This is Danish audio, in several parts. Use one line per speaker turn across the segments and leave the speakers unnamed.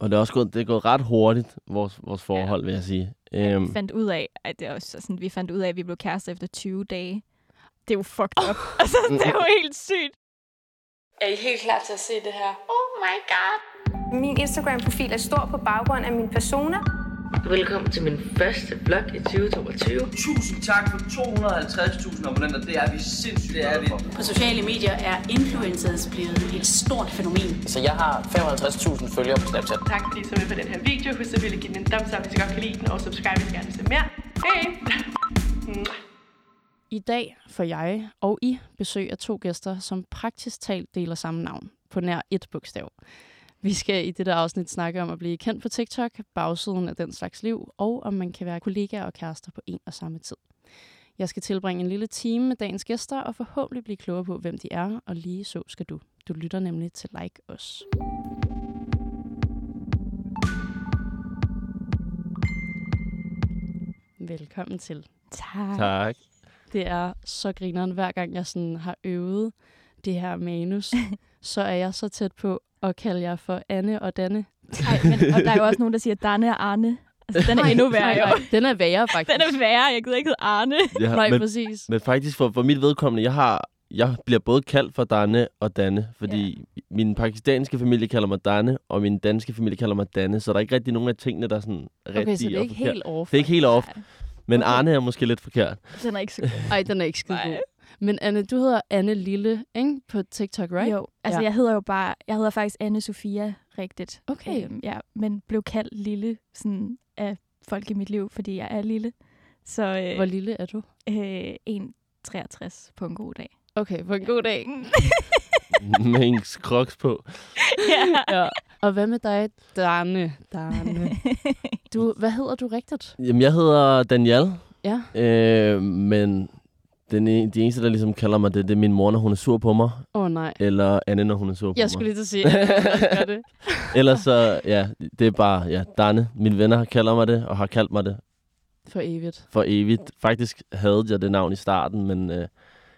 Og det er også gået, det er gået ret hurtigt, vores, vores forhold, ja. vil jeg sige.
Ja,
Øhm,
vi fandt ud af, at det er også sådan, vi fandt ud af, at vi blev kærester efter 20 dage. Det er jo fucked up. altså, det er jo helt sygt.
Er I helt klar til at se det her?
Oh my god. Min Instagram-profil er stor på baggrund af min persona.
Velkommen til min første vlog i 2022.
Tusind tak for 250.000 abonnenter. Det er vi sindssygt det er vi.
På sociale medier er influencers blevet et stort fænomen.
Så jeg har 55.000 følgere på Snapchat.
Tak fordi I så med på den her video. Husk at give den en thumbs up, hvis I godt kan lide den, og subscribe, hvis I gerne vil se mere. Hej!
I dag får jeg og I besøg af to gæster, som praktisk talt deler samme navn på nær et bogstav. Vi skal i dette afsnit snakke om at blive kendt på TikTok, bagsiden af den slags liv, og om man kan være kollegaer og kærester på en og samme tid. Jeg skal tilbringe en lille time med dagens gæster og forhåbentlig blive klogere på, hvem de er, og lige så skal du. Du lytter nemlig til Like Os. Velkommen til.
Tak.
tak.
Det er så grineren, hver gang jeg sådan har øvet det her manus, så er jeg så tæt på at kalde jer for Anne og Danne.
Ej, men, og der er jo også nogen, der siger Danne og Arne. Altså, den er endnu værre. jo.
Den er værre, faktisk.
Den er værre. Jeg gider ikke hedde Arne.
Ja,
Nej,
men,
præcis.
men faktisk for, for mit vedkommende, jeg har jeg bliver både kaldt for Danne og Danne, fordi ja. min pakistanske familie kalder mig Danne, og min danske familie kalder mig Danne, så der er ikke rigtig nogen af tingene, der er sådan rigtige
Okay, så det er ikke helt off.
Det er ikke helt off,
Nej,
men
Okay.
Arne er måske lidt forkert.
Den er ikke så god.
Ej, den er ikke skide
Nej.
god. Men Anne, du hedder Anne Lille, ikke? På TikTok, right?
Jo, altså
Ja.
ja. jeg hedder jo bare, jeg hedder faktisk Anne Sofia rigtigt.
Okay.
Øhm, ja, men blev kaldt lille sådan, af folk i mit liv, fordi jeg er lille. Så øh,
Hvor lille er du?
øh, 1,63 på en god dag.
Okay, på en god dag.
med en crocs på.
ja.
ja. Og hvad med dig, Darne? Darne. Du, hvad hedder du rigtigt?
Jamen, jeg hedder Daniel,
Ja.
øh, men den, en- de eneste, der ligesom kalder mig det, det er min mor, når hun er sur på mig,
Åh oh, nej.
eller Anne, når hun er sur på
Jeg
mig.
skulle lige til at sige, at jeg det.
Ellers så, ja, det er bare, ja, Danne. Mine venner kalder mig det, og har kaldt mig det
For evigt.
for evigt. Faktisk havde jeg det navn i starten, men øh,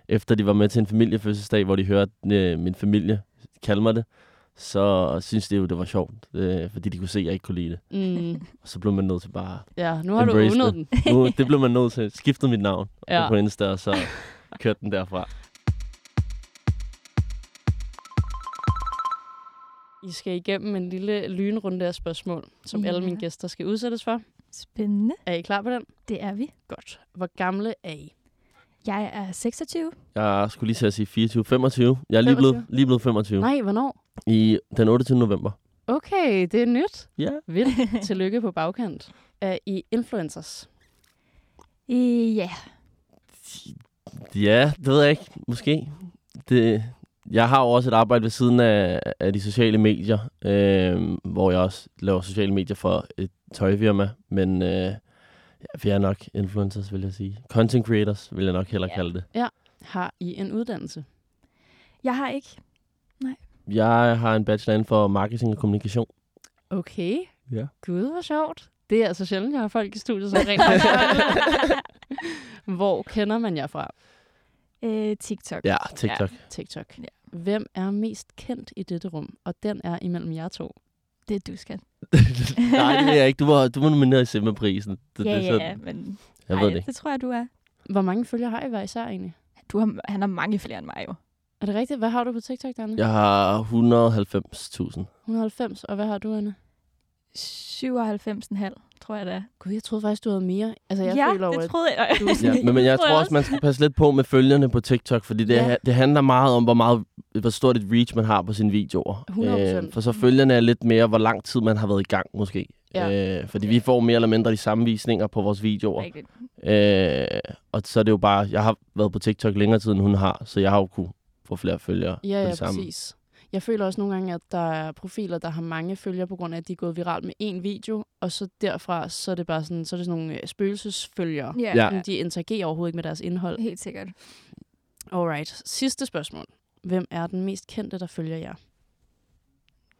efter de var med til en familiefødselsdag, hvor de hørte øh, min familie kalde mig det, så synes de jo, det var sjovt, øh, fordi de kunne se, at jeg ikke kunne lide det.
Mm.
Og så blev man nødt til bare...
Ja, nu har du
Embrace
undret
det.
den.
Nu, det blev man nødt til. Skiftede mit navn
Ja.
på Insta, og så kørte den derfra.
I skal igennem en lille lynrunde af spørgsmål, som
Ja.
alle mine gæster skal udsættes for.
Spændende.
Er I klar på den?
Det er vi.
Godt. Hvor gamle er I?
Jeg er 26.
Jeg skulle lige til at sige 24, 25. Jeg er lige blevet,
25.
lige blevet 25.
Nej, hvornår?
I den 28. november.
Okay, det er nyt.
Ja.
Vildt. Tillykke på bagkant. Er I influencers?
Ja.
Ja, det ved jeg ikke. Måske. Det, jeg har jo også et arbejde ved siden af, af de sociale medier, øh, hvor jeg også laver sociale medier for et tøjfirma. Men øh, ja, vi er nok influencers, vil jeg sige. Content creators, vil jeg nok hellere
Ja.
kalde det.
Har I en uddannelse?
Jeg har ikke.
Jeg har en bachelor inden for marketing og kommunikation.
Okay.
Ja.
Gud, hvor sjovt. Det er altså sjældent, jeg har folk i studiet, som rent det. Hvor kender man jer fra?
Øh, TikTok.
Ja, TikTok.
TikTok.
Ja.
Hvem er mest kendt i dette rum? Og den er imellem jer to.
Det er du, skal.
Nej, det er jeg ikke. Du var, du var nomineret i Simba-prisen. Det,
Ja,
det, er så-
ja, men
Jeg
ej,
ved det ikke.
det tror jeg, du er.
Hvor mange følgere har I hver især egentlig?
Du har, han har mange flere end mig, jo.
Er det rigtigt? Hvad har du på TikTok, Danne?
Jeg har 190.000.
190. Og hvad har du, Anne?
97,5, tror jeg det er.
Gud, jeg troede faktisk, du havde mere. Altså, jeg
ja,
føler jo,
det
at
troede jeg.
du
Ja, men, men jeg
tror
også, man skal passe lidt på med følgerne på TikTok, fordi det,
Ja.
det handler meget om, hvor, meget, hvor stort et reach man har på sine videoer.
100%.
for så følgerne er lidt mere, hvor lang tid man har været i gang måske.
Ja.
Øh, fordi vi får mere eller mindre de samme visninger på vores videoer.
Rigtigt.
Øh, og så er det jo bare, jeg har været på TikTok længere tid, end hun har, så jeg har jo kunne få flere følgere
Ja,
på
ja,
det samme.
præcis. Jeg føler også nogle gange, at der er profiler, der har mange følgere, på grund af, at de er gået viralt med én video, og så derfra, så er det bare sådan, så er det sådan nogle øh, spøgelsesfølgere.
Ja,
Ja.
De interagerer overhovedet ikke med deres indhold.
helt sikkert.
Alright, sidste spørgsmål. Hvem er den mest kendte, der følger jer?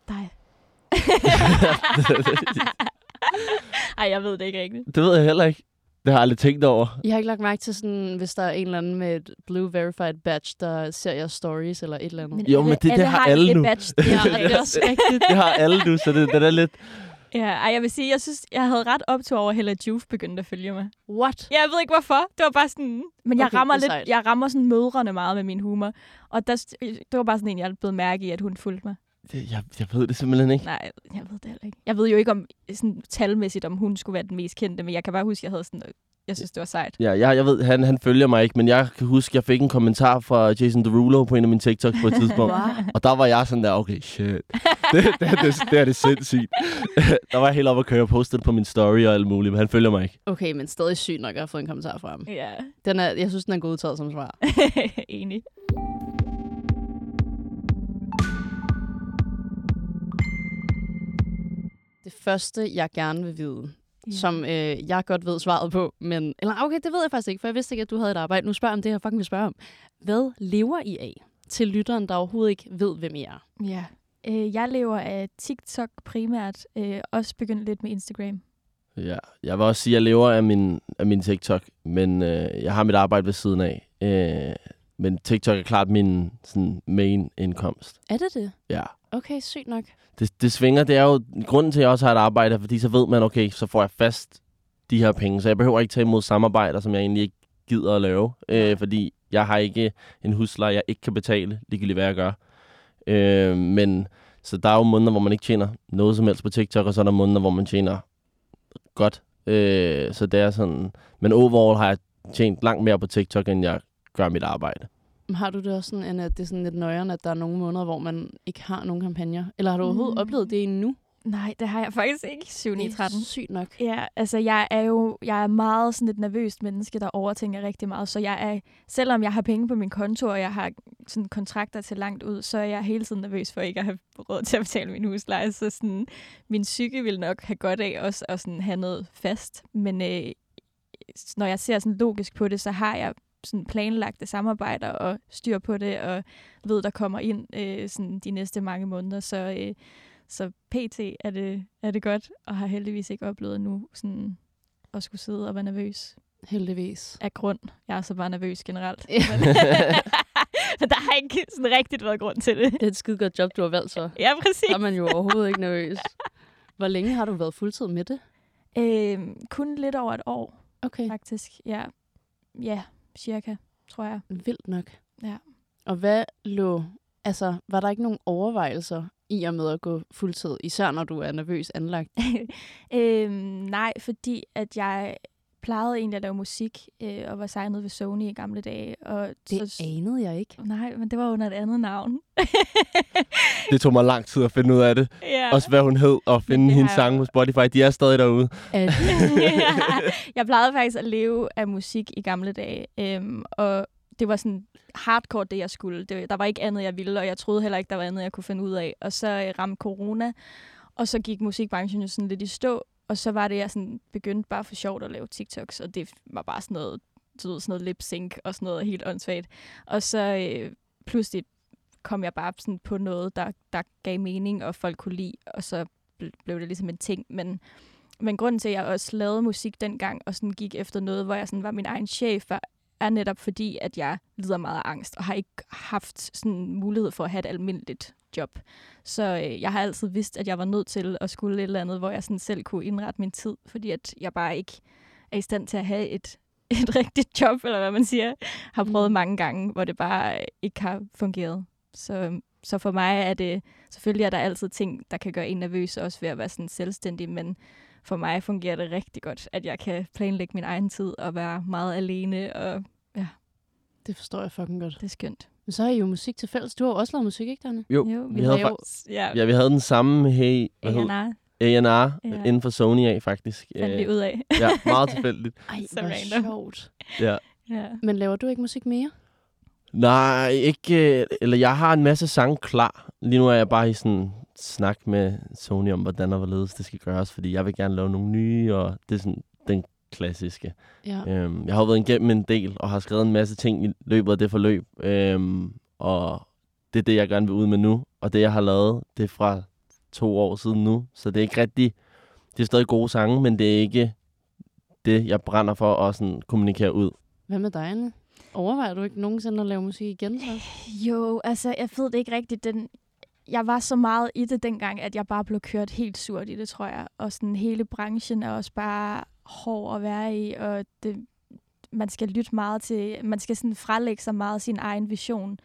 Dig. Ej, jeg ved det ikke rigtigt.
Det ved jeg heller ikke. Det har jeg aldrig tænkt over.
Jeg har ikke lagt mærke til sådan, hvis der er en eller anden med et blue verified badge, der ser jeres stories eller et eller andet.
Men
Jo, men det- det har alle nu.
Badge.
ja, det er også rigtigt.
Det har alle nu, så det, det er lidt...
Ja, ej, jeg vil sige, jeg synes, jeg havde ret optur over, at Hella Juf begyndte at følge mig.
What?
Jeg ved ikke hvorfor. Det var bare sådan... Men jeg
Okay,
rammer
det er
lidt,
sejt.
jeg rammer sådan mødrene meget med min humor. Og der, det var bare sådan en, jeg blevet mærke i, at hun fulgte mig.
Det, jeg, jeg ved det simpelthen ikke.
Nej, jeg ved det heller ikke. Jeg ved jo ikke om sådan talmæssigt, om hun skulle være den mest kendte, men jeg kan bare huske, at jeg havde sådan... Jeg synes, det var sejt.
Ja, jeg, jeg ved, han, han følger mig ikke, men jeg kan huske, jeg fik en kommentar fra Jason Derulo på en af mine TikToks på et tidspunkt.
Wow.
Og der var jeg sådan der, okay, shit. Det, det, det, det, er det sindssygt. der var jeg helt oppe at køre og postede det på min story og alt muligt, men han følger mig ikke.
Okay, men stadig sygt nok at have fået en kommentar fra ham.
Ja,
Den er, jeg synes, den er godtaget som svar.
enig.
Det første, jeg gerne vil vide, yeah. som øh, jeg godt ved svaret på, men... Eller okay, det ved jeg faktisk ikke, for jeg vidste ikke, at du havde et arbejde. Nu spørger jeg om det, jeg fucking vil spørge om. Hvad lever I af til lytteren, der overhovedet ikke ved, hvem I er?
Ja. Øh, jeg lever af TikTok primært. Øh, også begyndt lidt med Instagram.
Ja, jeg vil også sige, at jeg lever af min, af min TikTok, men øh, jeg har mit arbejde ved siden af. Øh, men TikTok er klart min sådan, main indkomst.
Er det det?
Ja.
Okay, sygt nok.
Det, det svinger, det er jo grunden til, at jeg også har et arbejde, fordi så ved man, okay, så får jeg fast de her penge, så jeg behøver ikke tage imod samarbejder, som jeg egentlig ikke gider at lave, øh, fordi jeg har ikke en husleje, jeg ikke kan betale, ligegyldigt hvad jeg gør. Øh, men så der er jo måneder, hvor man ikke tjener noget som helst på TikTok, og så er der måneder, hvor man tjener godt. Øh, så det er sådan, men overall har jeg tjent langt mere på TikTok, end jeg gør mit arbejde.
Har du det også sådan, end at det er sådan lidt nøjeren, at der er nogle måneder, hvor man ikke har nogen kampagner? Eller har du overhovedet
Mm.
oplevet det endnu?
Nej, det har jeg faktisk ikke. 7 9 13.
sygt nok.
Ja, altså jeg er jo jeg er meget sådan et nervøst menneske, der overtænker rigtig meget. Så jeg er, selvom jeg har penge på min konto, og jeg har sådan kontrakter til langt ud, så er jeg hele tiden nervøs for ikke at have råd til at betale min husleje. Så sådan, min psyke vil nok have godt af også at sådan have noget fast. Men øh, når jeg ser sådan logisk på det, så har jeg sådan planlagte samarbejder og styr på det, og ved, der kommer ind øh, sådan de næste mange måneder. Så, øh, så pt. Er det, er det godt, og har heldigvis ikke oplevet nu sådan at skulle sidde og være nervøs
Heldigvis.
af grund. Jeg er så bare nervøs generelt.
Ja.
Men der har ikke sådan rigtigt været grund til det.
Det er et skide godt job, du har valgt så.
Ja, præcis.
Der er man jo overhovedet ikke nervøs. Hvor længe har du været fuldtid med det?
Øhm, kun lidt over et år,
Okay.
faktisk. Ja, ja cirka, tror jeg.
Vildt nok.
Ja.
Og hvad lå... Altså, var der ikke nogen overvejelser i og med at gå fuldtid, især når du er nervøs anlagt?
øhm, nej, fordi at jeg plejede egentlig at lave musik, øh, og var signet ved Sony i gamle dage. Og
Det
så,
anede jeg ikke.
Nej, men det var under et andet navn.
Det tog mig lang tid at finde ud af det.
ja.
Også hvad hun hed, og finde
det
hendes sange på Spotify. De er stadig derude.
At,
jeg plejede faktisk at leve af musik i gamle dage, øhm, og det var sådan hardcore, det jeg skulle. Det, der var ikke andet, jeg ville, og jeg troede heller ikke, der var andet, jeg kunne finde ud af. Og så øh, ramte corona, og så gik musikbranchen jo sådan lidt i stå, og så var det, jeg sådan begyndte bare for sjovt at lave TikToks, og det var bare sådan noget, du ved, sådan noget lip sync og sådan noget helt åndssvagt. Og så øh, pludselig kom jeg bare sådan på noget, der, der gav mening, og folk kunne lide, og så bl- blev det ligesom en ting. Men, men grunden til, at jeg også lavede musik dengang, og sådan gik efter noget, hvor jeg sådan var min egen chef, var, er netop fordi, at jeg lider meget af angst, og har ikke haft sådan mulighed for at have et almindeligt job. Så øh, jeg har altid vidst, at jeg var nødt til at skulle et eller andet, hvor jeg sådan selv kunne indrette min tid, fordi at jeg bare ikke er i stand til at have et, et rigtigt job, eller hvad man siger. Har prøvet
Mm.
mange gange, hvor det bare ikke har fungeret. Så, så for mig er det, selvfølgelig er der altid ting, der kan gøre en nervøs, også ved at være sådan selvstændig, men for mig fungerer det rigtig godt, at jeg kan planlægge min egen tid og være meget alene, og
det forstår jeg fucking godt.
det er skønt.
Men så har I jo musik til fælles. Du har jo også lavet musik, ikke, Danne?
Jo,
Jo,
vi, havde
laver-
faktisk...
Ja,
Ja, vi havde den samme hey, hvad hed,
A&R
A&R
Ja.
inden for Sony af, faktisk.
fandt vi
Øh,
ud af.
Ja, meget tilfældigt.
Ej,
Så
hvor
random.
sjovt.
Ja.
ja.
Men laver du ikke musik mere?
Nej, ikke... øh, Eller jeg har en masse sange klar. Lige nu er jeg bare i sådan snak med Sony om, hvordan og hvorledes det skal gøres, fordi jeg vil gerne lave nogle nye, og det er sådan den klassiske.
Ja.
Øhm, jeg har jo været igennem en del, og har skrevet en masse ting i løbet af det forløb. Øhm, og det er det, jeg gerne vil ud med nu. Og det, jeg har lavet, det er fra to år siden nu. Så det er ikke rigtig... Det er stadig gode sange, men det er ikke det, jeg brænder for at sådan kommunikere ud.
Hvad med dig, Anne? Overvejer du ikke nogensinde at lave musik igen? Så?
Jo, altså, jeg ved det ikke rigtigt. Den, jeg var så meget i det dengang, at jeg bare blev kørt helt surt i det, tror jeg. Og sådan hele branchen er også bare hård at være i, og det, man skal lytte meget til, man skal sådan frelægge sig meget sin egen vision,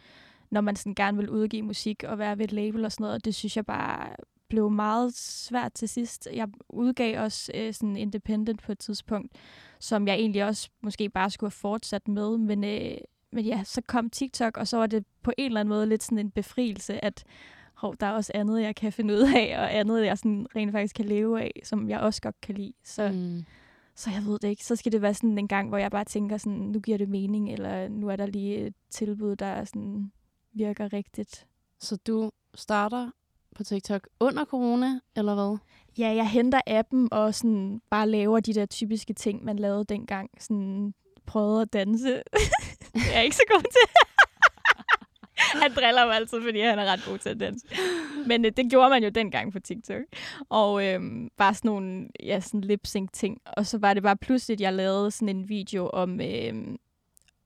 når man sådan gerne vil udgive musik og være ved et label og sådan noget. Og det synes jeg bare blev meget svært til sidst. Jeg udgav også øh, sådan independent på et tidspunkt, som jeg egentlig også måske bare skulle have fortsat med, men, øh, men ja, så kom TikTok, og så var det på en eller anden måde lidt sådan en befrielse, at hov, der er også andet, jeg kan finde ud af, og andet, jeg sådan rent faktisk kan leve af, som jeg også godt kan lide. Så, mm. så jeg ved det ikke. Så skal det være sådan en gang, hvor jeg bare tænker sådan, nu giver det mening, eller nu er der lige et tilbud, der sådan virker rigtigt.
Så du starter på TikTok under corona, eller hvad?
Ja, jeg henter appen og sådan bare laver de der typiske ting, man lavede dengang. Sådan prøvede at danse. jeg er ikke så god til han driller mig altid, fordi han er ret god til at danse. Men øh, det gjorde man jo dengang på TikTok. Og øh, bare sådan nogle ja, sådan lip-sync ting. Og så var det bare pludselig, at jeg lavede sådan en video om... Øh,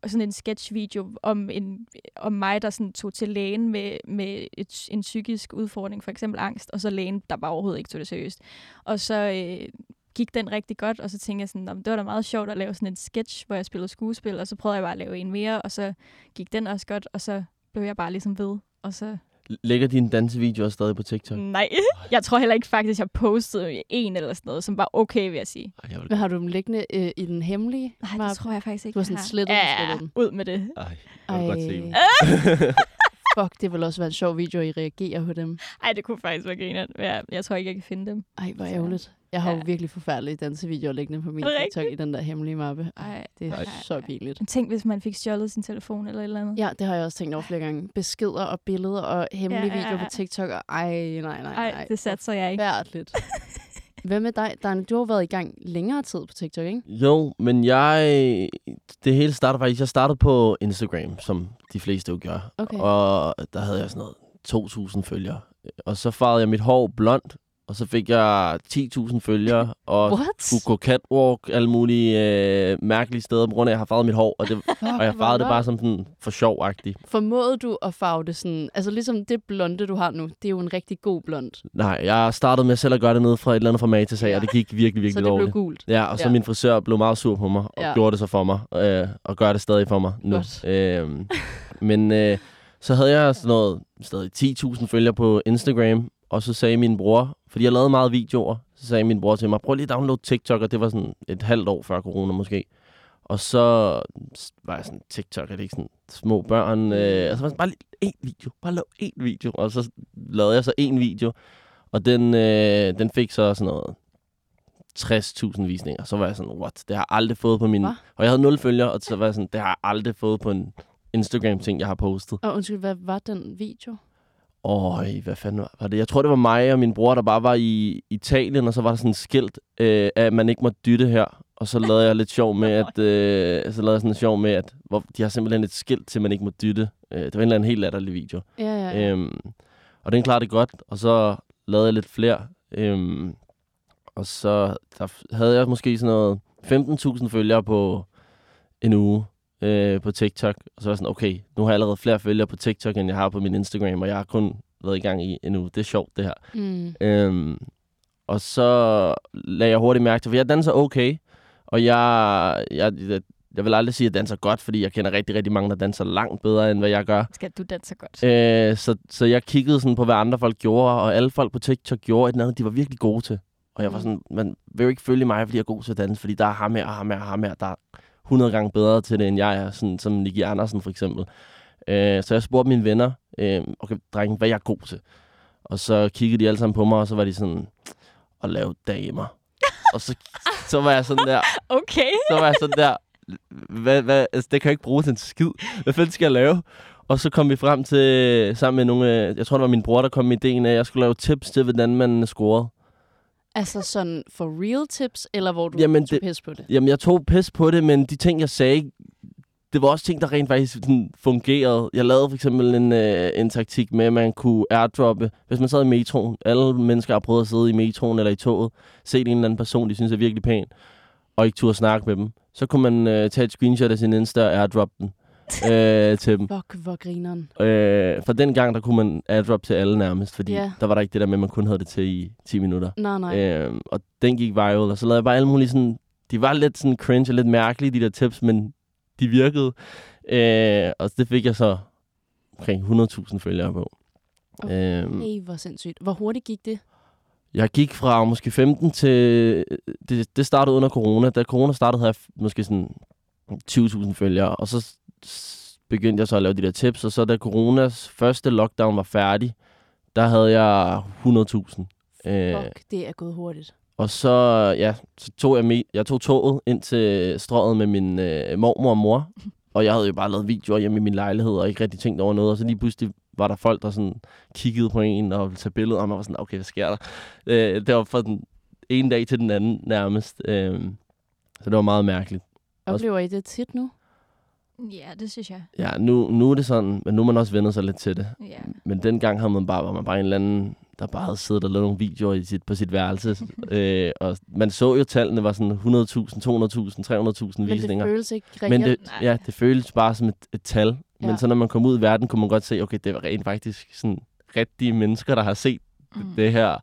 sådan en sketch-video om, en, om mig, der sådan tog til lægen med, med et, en psykisk udfordring, for eksempel angst, og så lægen, der bare overhovedet ikke tog det seriøst. Og så øh, gik den rigtig godt, og så tænkte jeg sådan, det var da meget sjovt at lave sådan en sketch, hvor jeg spillede skuespil, og så prøvede jeg bare at lave en mere, og så gik den også godt, og så blev jeg bare ligesom ved, og så
Lægger dine dansevideoer stadig på TikTok?
Nej, jeg tror heller ikke faktisk, jeg har postet en eller sådan noget, som var okay, vil jeg sige.
Ej, jeg vil...
Men har du dem liggende øh, i den hemmelige?
Nej, det tror jeg faktisk ikke,
Du har sådan slettet,
ja,
slettet dem.
ud med det.
Ej, jeg vil godt se dem.
Fuck, det vil også være en sjov video, at I reagerer på dem.
Ej, det kunne faktisk være griner. Jeg, jeg tror ikke, jeg kan finde dem.
Ej, hvor ærgerligt. Jeg har jo virkelig forfærdelige dansevideoer liggende på min TikTok i den der hemmelige mappe.
Ej,
Det er
ej,
så pinligt.
Tænk, hvis man fik stjålet sin telefon eller et eller andet.
Ja, det har jeg også tænkt over flere gange. Beskeder og billeder og hemmelige
Ja, ja,
videoer
ja.
på TikTok. Og ej, nej, nej, nej.
Ej, det satser jeg ikke.
Færdeligt. Hvad med dig, Daniel? Du har været i gang længere tid på TikTok, ikke?
Jo, men jeg... Det hele startede faktisk... Jeg startede på Instagram, som de fleste jo gør.
Okay.
Og der havde jeg sådan noget 2.000 følgere. Og så farvede jeg mit hår blondt, og så fik jeg 10.000 følgere, og
What?
kunne gå catwalk alle mulige øh, mærkelige steder, på grund af, at jeg har farvet mit hår, og, det, og jeg farvede det bare som sådan for sjov-agtigt.
Formåede du at farve det sådan... Altså ligesom det blonde, du har nu, det er jo en rigtig god blond.
Nej, jeg startede med selv at gøre det ned fra et eller andet format til sag, ja. og det gik virkelig, virkelig
Så det blev
dårligt.
gult.
Ja, og så
Ja.
min frisør blev meget sur på mig, og
Ja.
gjorde det så for mig, øh, og gør det stadig for mig nu.
Godt.
Øhm, men øh, så havde jeg sådan noget, stadig 10.000 følgere på Instagram, og så sagde min bror, fordi jeg lavede meget videoer, så sagde min bror til mig, prøv lige at downloade TikTok, og det var sådan et halvt år før corona måske. Og så var jeg sådan, TikTok, er det ikke sådan små børn? Øh, og så var jeg sådan, bare lige én video, bare lav én video. Og så lavede jeg så én video, og den, øh, den fik så sådan noget 60.000 visninger. Så var jeg sådan, what? Det har jeg aldrig fået på min...
Hva?
Og jeg havde nul følgere, og så var jeg sådan, det har jeg aldrig fået på en Instagram-ting, jeg har postet.
Og undskyld, hvad var den video?
Åh, hvad fanden var, det? Jeg tror, det var mig og min bror, der bare var i Italien, og så var der sådan et skilt, øh, at man ikke må dytte her. Og så lavede jeg lidt sjov med, at, øh, så lavede jeg sådan sjov med, at hvor, de har simpelthen et skilt til, at man ikke må dytte. Øh, det var en eller anden helt latterlig video.
Ja, ja, ja.
Øhm, og den klarede det godt, og så lavede jeg lidt flere. Øhm, og så der havde jeg måske sådan noget 15.000 følgere på en uge øh, på TikTok. Og så var jeg sådan, okay, nu har jeg allerede flere følgere på TikTok, end jeg har på min Instagram, og jeg har kun været i gang i en uge. Det er sjovt, det her.
Mm.
Øhm, og så lagde jeg hurtigt mærke til, for jeg danser okay, og jeg, jeg, jeg, jeg vil aldrig sige, at jeg danser godt, fordi jeg kender rigtig, rigtig mange, der danser langt bedre, end hvad jeg gør.
Skal du danse godt?
Øh, så, så jeg kiggede sådan på, hvad andre folk gjorde, og alle folk på TikTok gjorde et eller andet, de var virkelig gode til. Og jeg var
Mm.
sådan, man vil jo ikke følge mig, fordi jeg er god til at danse, fordi der er ham her, og ham her, og ham her, der er 100 gange bedre til det, end jeg er, sådan, som Nicky Andersen for eksempel. Øh, så jeg spurgte mine venner, øh, okay, drenge, hvad jeg er god til. Og så kiggede de alle sammen på mig, og så var de sådan, at lave damer. og så, så var jeg sådan der,
Okay.
så var jeg sådan der, hvad, hvad, altså, det kan jeg ikke bruge til en skid. Hvad fanden skal jeg lave? Og så kom vi frem til, sammen med nogle, øh, jeg tror det var min bror, der kom med ideen af, at jeg skulle lave tips til, hvordan man scorede.
Altså sådan for real tips, eller hvor du
Jamen,
tog
det-
pis på det?
Jamen, jeg tog pis på det, men de ting, jeg sagde, det var også ting, der rent faktisk sådan, fungerede. Jeg lavede for eksempel en, øh, en taktik med, at man kunne airdroppe. Hvis man sad i metroen, alle mennesker har prøvet at sidde i metroen eller i toget, se en eller anden person, de synes er virkelig pæn. og ikke turde snakke med dem, så kunne man øh, tage et screenshot af sin Insta og airdrop den øh, til dem.
Fuck, hvor grineren.
Øh, for den gang, der kunne man airdrop til alle nærmest, fordi
Ja.
der var der ikke det der med, at man kun havde det til i 10 minutter.
Nej, nej.
Øh, og den gik viral, og så lavede jeg bare alle mulige sådan... De var lidt sådan cringe og lidt mærkelige, de der tips, men de virkede. Øh, og det fik jeg så omkring 100.000 følgere på.
Okay.
Øh,
Hey, hvor sindssygt. Hvor hurtigt gik det?
jeg gik fra måske 15 til... Det, det startede under corona. Da corona startede, havde jeg måske sådan 20.000 følgere. Og så begyndte jeg så at lave de der tips. Og så da coronas første lockdown var færdig, der havde jeg 100.000. Øh,
Fuck, det er gået hurtigt.
og så, ja, så tog jeg, me- jeg tog toget ind til strøget med min øh, mormor og mor. Og jeg havde jo bare lavet videoer hjemme i min lejlighed, og ikke rigtig tænkt over noget. Og så lige pludselig var der folk, der sådan kiggede på en og ville tage billeder, og man var sådan, okay, hvad sker der? Øh, det var fra den ene dag til den anden nærmest. Øh, så det var meget mærkeligt.
Oplever I det tit nu?
Ja, det synes jeg.
Ja, nu, nu er det sådan, men nu er man også vendet sig lidt til det.
Ja.
Men dengang havde man bare, var man bare en eller anden, der bare havde siddet og lavet nogle videoer i sit, på sit værelse. øh, og man så jo, tallene var sådan 100.000, 200.000, 300.000
Men det
visninger.
føles ikke reelt.
Men det, ja, det føles bare som et, et tal. Men
Ja.
så når man kom ud i verden, kunne man godt se, okay, det var rent faktisk sådan rigtige mennesker, der har set
Mm.
det her,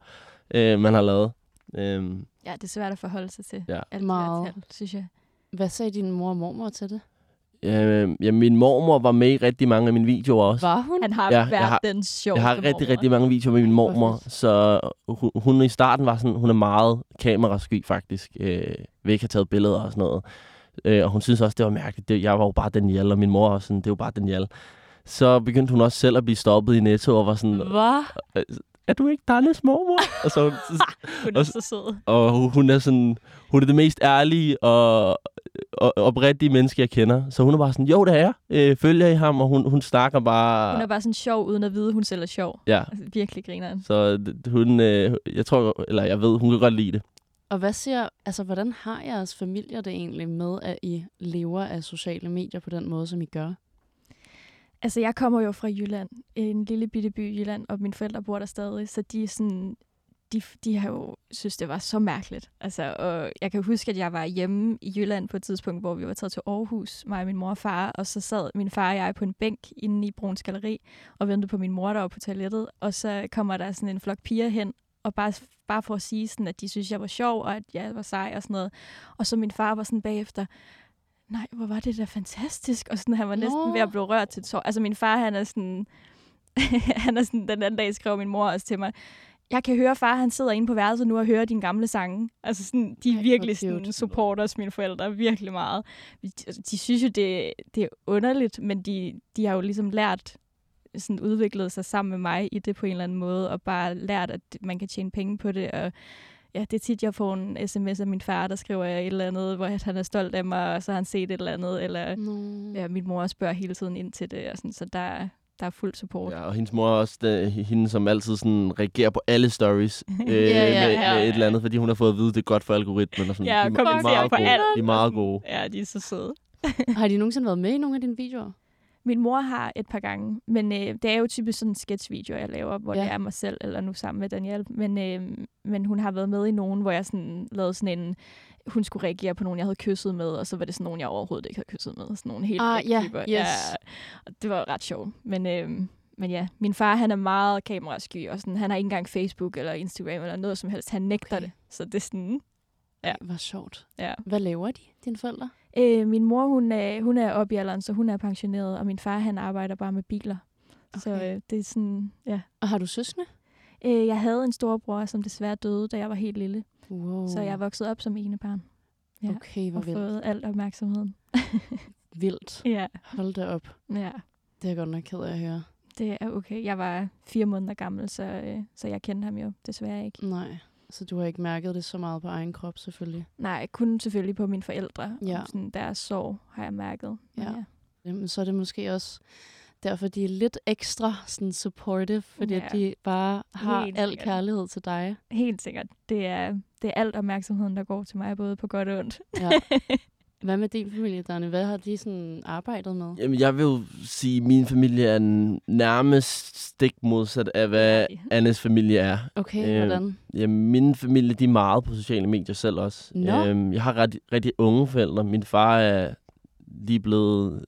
øh, man har lavet. Øhm,
Ja, det er svært at forholde sig til.
Ja.
Alt
Meget.
Tal, synes jeg.
Hvad sagde din mor og mormor til det?
Øh, ja, min mormor var med i rigtig mange af mine videoer også.
Var hun?
Han har
Ja,
været
har-
den sjoveste
Jeg har rigtig,
mormor.
rigtig mange videoer med min mormor, så hun, hun i starten var sådan, hun er meget kamerasky faktisk, øh, vil ikke have taget billeder og sådan noget. Øh, og hun synes også, det var mærkeligt. Det, jeg var jo bare Danielle, og min mor var sådan, det er jo bare Danielle. Så begyndte hun også selv at blive stoppet i Netto og var sådan,
Hvad?
er du ikke Dannes mormor? og, så,
Hun er
og-
så sød.
og hun er sådan, hun er det mest ærlige og oprigtige menneske, jeg kender. Så hun er bare sådan, jo, det er jeg. Øh, følger I ham? Og hun, hun snakker bare...
Hun er bare sådan sjov, uden at vide, hun selv er sjov.
Ja,
Altså, virkelig griner han.
så hun, øh, jeg tror, eller jeg ved, hun kan godt lide det.
Og hvad siger, altså hvordan har jeres familier det egentlig med, at I lever af sociale medier på den måde, som I gør?
Altså, jeg kommer jo fra Jylland, en lille bitte by i Jylland, og mine forældre bor der stadig, så de er sådan, de, de har jo synes, det var så mærkeligt. Altså, og jeg kan huske, at jeg var hjemme i Jylland på et tidspunkt, hvor vi var taget til Aarhus, mig og min mor og far, og så sad min far og jeg på en bænk inde i Bruns Galeri og ventede på min mor, der var på toilettet, og så kommer der sådan en flok piger hen, og bare, bare for at sige, sådan, at de synes, jeg var sjov, og at jeg var sej og sådan noget. Og så min far var sådan bagefter, nej, hvor var det da fantastisk. Og sådan, han var næsten ved at blive rørt til tår. Altså min far, han er sådan, han er sådan, den anden dag skrev min mor også til mig, jeg kan høre, far, han sidder inde på værelset nu og hører dine gamle sange. Altså sådan, de er
Ej,
virkelig sådan, supporters, mine forældre, virkelig meget. De, de synes jo, det, det er underligt, men de, de har jo ligesom lært, sådan udviklet sig sammen med mig i det på en eller anden måde, og bare lært, at man kan tjene penge på det, og ja, det er tit, jeg får en sms af min far, der skriver et eller andet, hvor han er stolt af mig, og så har han set et eller andet, eller
No.
ja, min mor spørger hele tiden ind til det, og sådan, så der, er- der er fuld support.
Ja, og hendes mor er også det, hende, som altid sådan reagerer på alle stories øh,
Ja,
ja,
med,
ja.
med et eller andet, fordi hun har fået at vide, at det er godt for algoritmen. Og sådan.
Ja,
de, er- de, er meget
på
gode.
alt.
de er meget gode.
Ja, de er så søde.
Har de nogensinde været med i nogle af dine videoer?
Min mor har et par gange, men øh, det er jo typisk sådan en sketchvideo, jeg laver, hvor
Ja.
det er mig selv, eller nu sammen med Danielle. Men, øh, men hun har været med i nogen, hvor jeg sådan lavede sådan en, hun skulle reagere på nogen, jeg havde kysset med, og så var det sådan nogen, jeg overhovedet ikke havde kysset med. Sådan nogle helt
Ah,
fake
ja,
typer.
yes.
Ja, og det var ret sjovt. Men, øh, men ja, min far, han er meget kamerasky, og sådan, han har ikke engang Facebook eller Instagram eller noget som helst. Han nægter
Okay.
det. Så det er sådan, Ja.
Hvor sjovt.
ja.
Hvad laver de, dine forældre?
Øh, min mor, hun er, hun er oppe i alderen, så hun er pensioneret, og min far, han arbejder bare med biler. Okay. Så øh, det er sådan, ja.
Og har du søskende?
Øh, jeg havde en storebror, som desværre døde, da jeg var helt lille.
Wow.
Så jeg er vokset op som ene barn. Ja.
Okay, hvor
og
vildt.
fået alt opmærksomheden.
Vildt.
Ja,
Hold da op.
ja.
Det er jeg godt nok ked af at høre.
Det er okay. Jeg var fire måneder gammel, så, øh, så jeg kendte ham jo desværre ikke.
Nej. Så du har ikke mærket det så meget på egen krop, selvfølgelig.
Nej, kun selvfølgelig på mine forældre.
Ja.
Og sådan deres sorg har jeg mærket.
Ja.
ja.
Jamen, så er det måske også derfor, de er lidt ekstra sådan supportive, fordi ja.
Ja.
de bare har
Helt
al
sikkert.
kærlighed til dig.
Helt sikkert. Det er, det er alt opmærksomheden, der går til mig, både på godt og ondt.
Ja. Hvad med din familie, Danne? Hvad har de sådan arbejdet med?
Jamen, jeg vil jo sige, at min familie er nærmest stik modsat af, hvad
Nej.
Annes familie er.
Okay,
Øh,
hvordan?
Jamen, min familie, de er meget på sociale medier selv også.
Nå.
Øhm, jeg har ret, rigtig unge forældre. Min far er lige blevet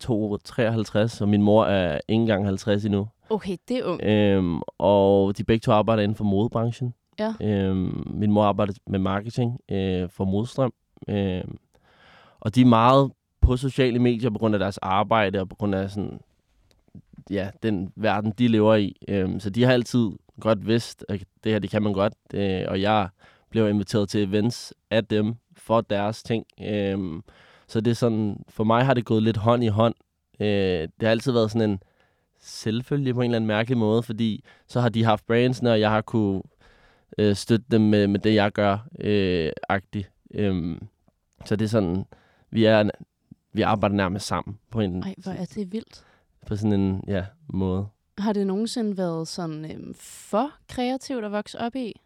2, 53, og min mor er ikke engang 50 endnu.
Okay, det er ung.
Øhm, og de begge to arbejder inden for modebranchen.
Ja.
Øhm, min mor arbejder med marketing øh, for Modstrøm. Øhm, og de er meget på sociale medier på grund af deres arbejde og på grund af sådan, ja, den verden, de lever i. Øhm, så de har altid godt vidst, at det her, det kan man godt. Øh, og jeg blev inviteret til events af dem for deres ting. Øhm, så det er sådan, for mig har det gået lidt hånd i hånd. Øh, det har altid været sådan en selvfølgelig på en eller anden mærkelig måde, fordi så har de haft brandsene, og jeg har kunne øh, støtte dem med, med det, jeg gør, øh, agtigt. Øhm, så det er sådan, vi er vi arbejder nærmest sammen på en
Ej, hvor er det vildt.
på sådan en ja, måde.
Har det nogensinde været sådan øhm, for kreativt at vokse op i?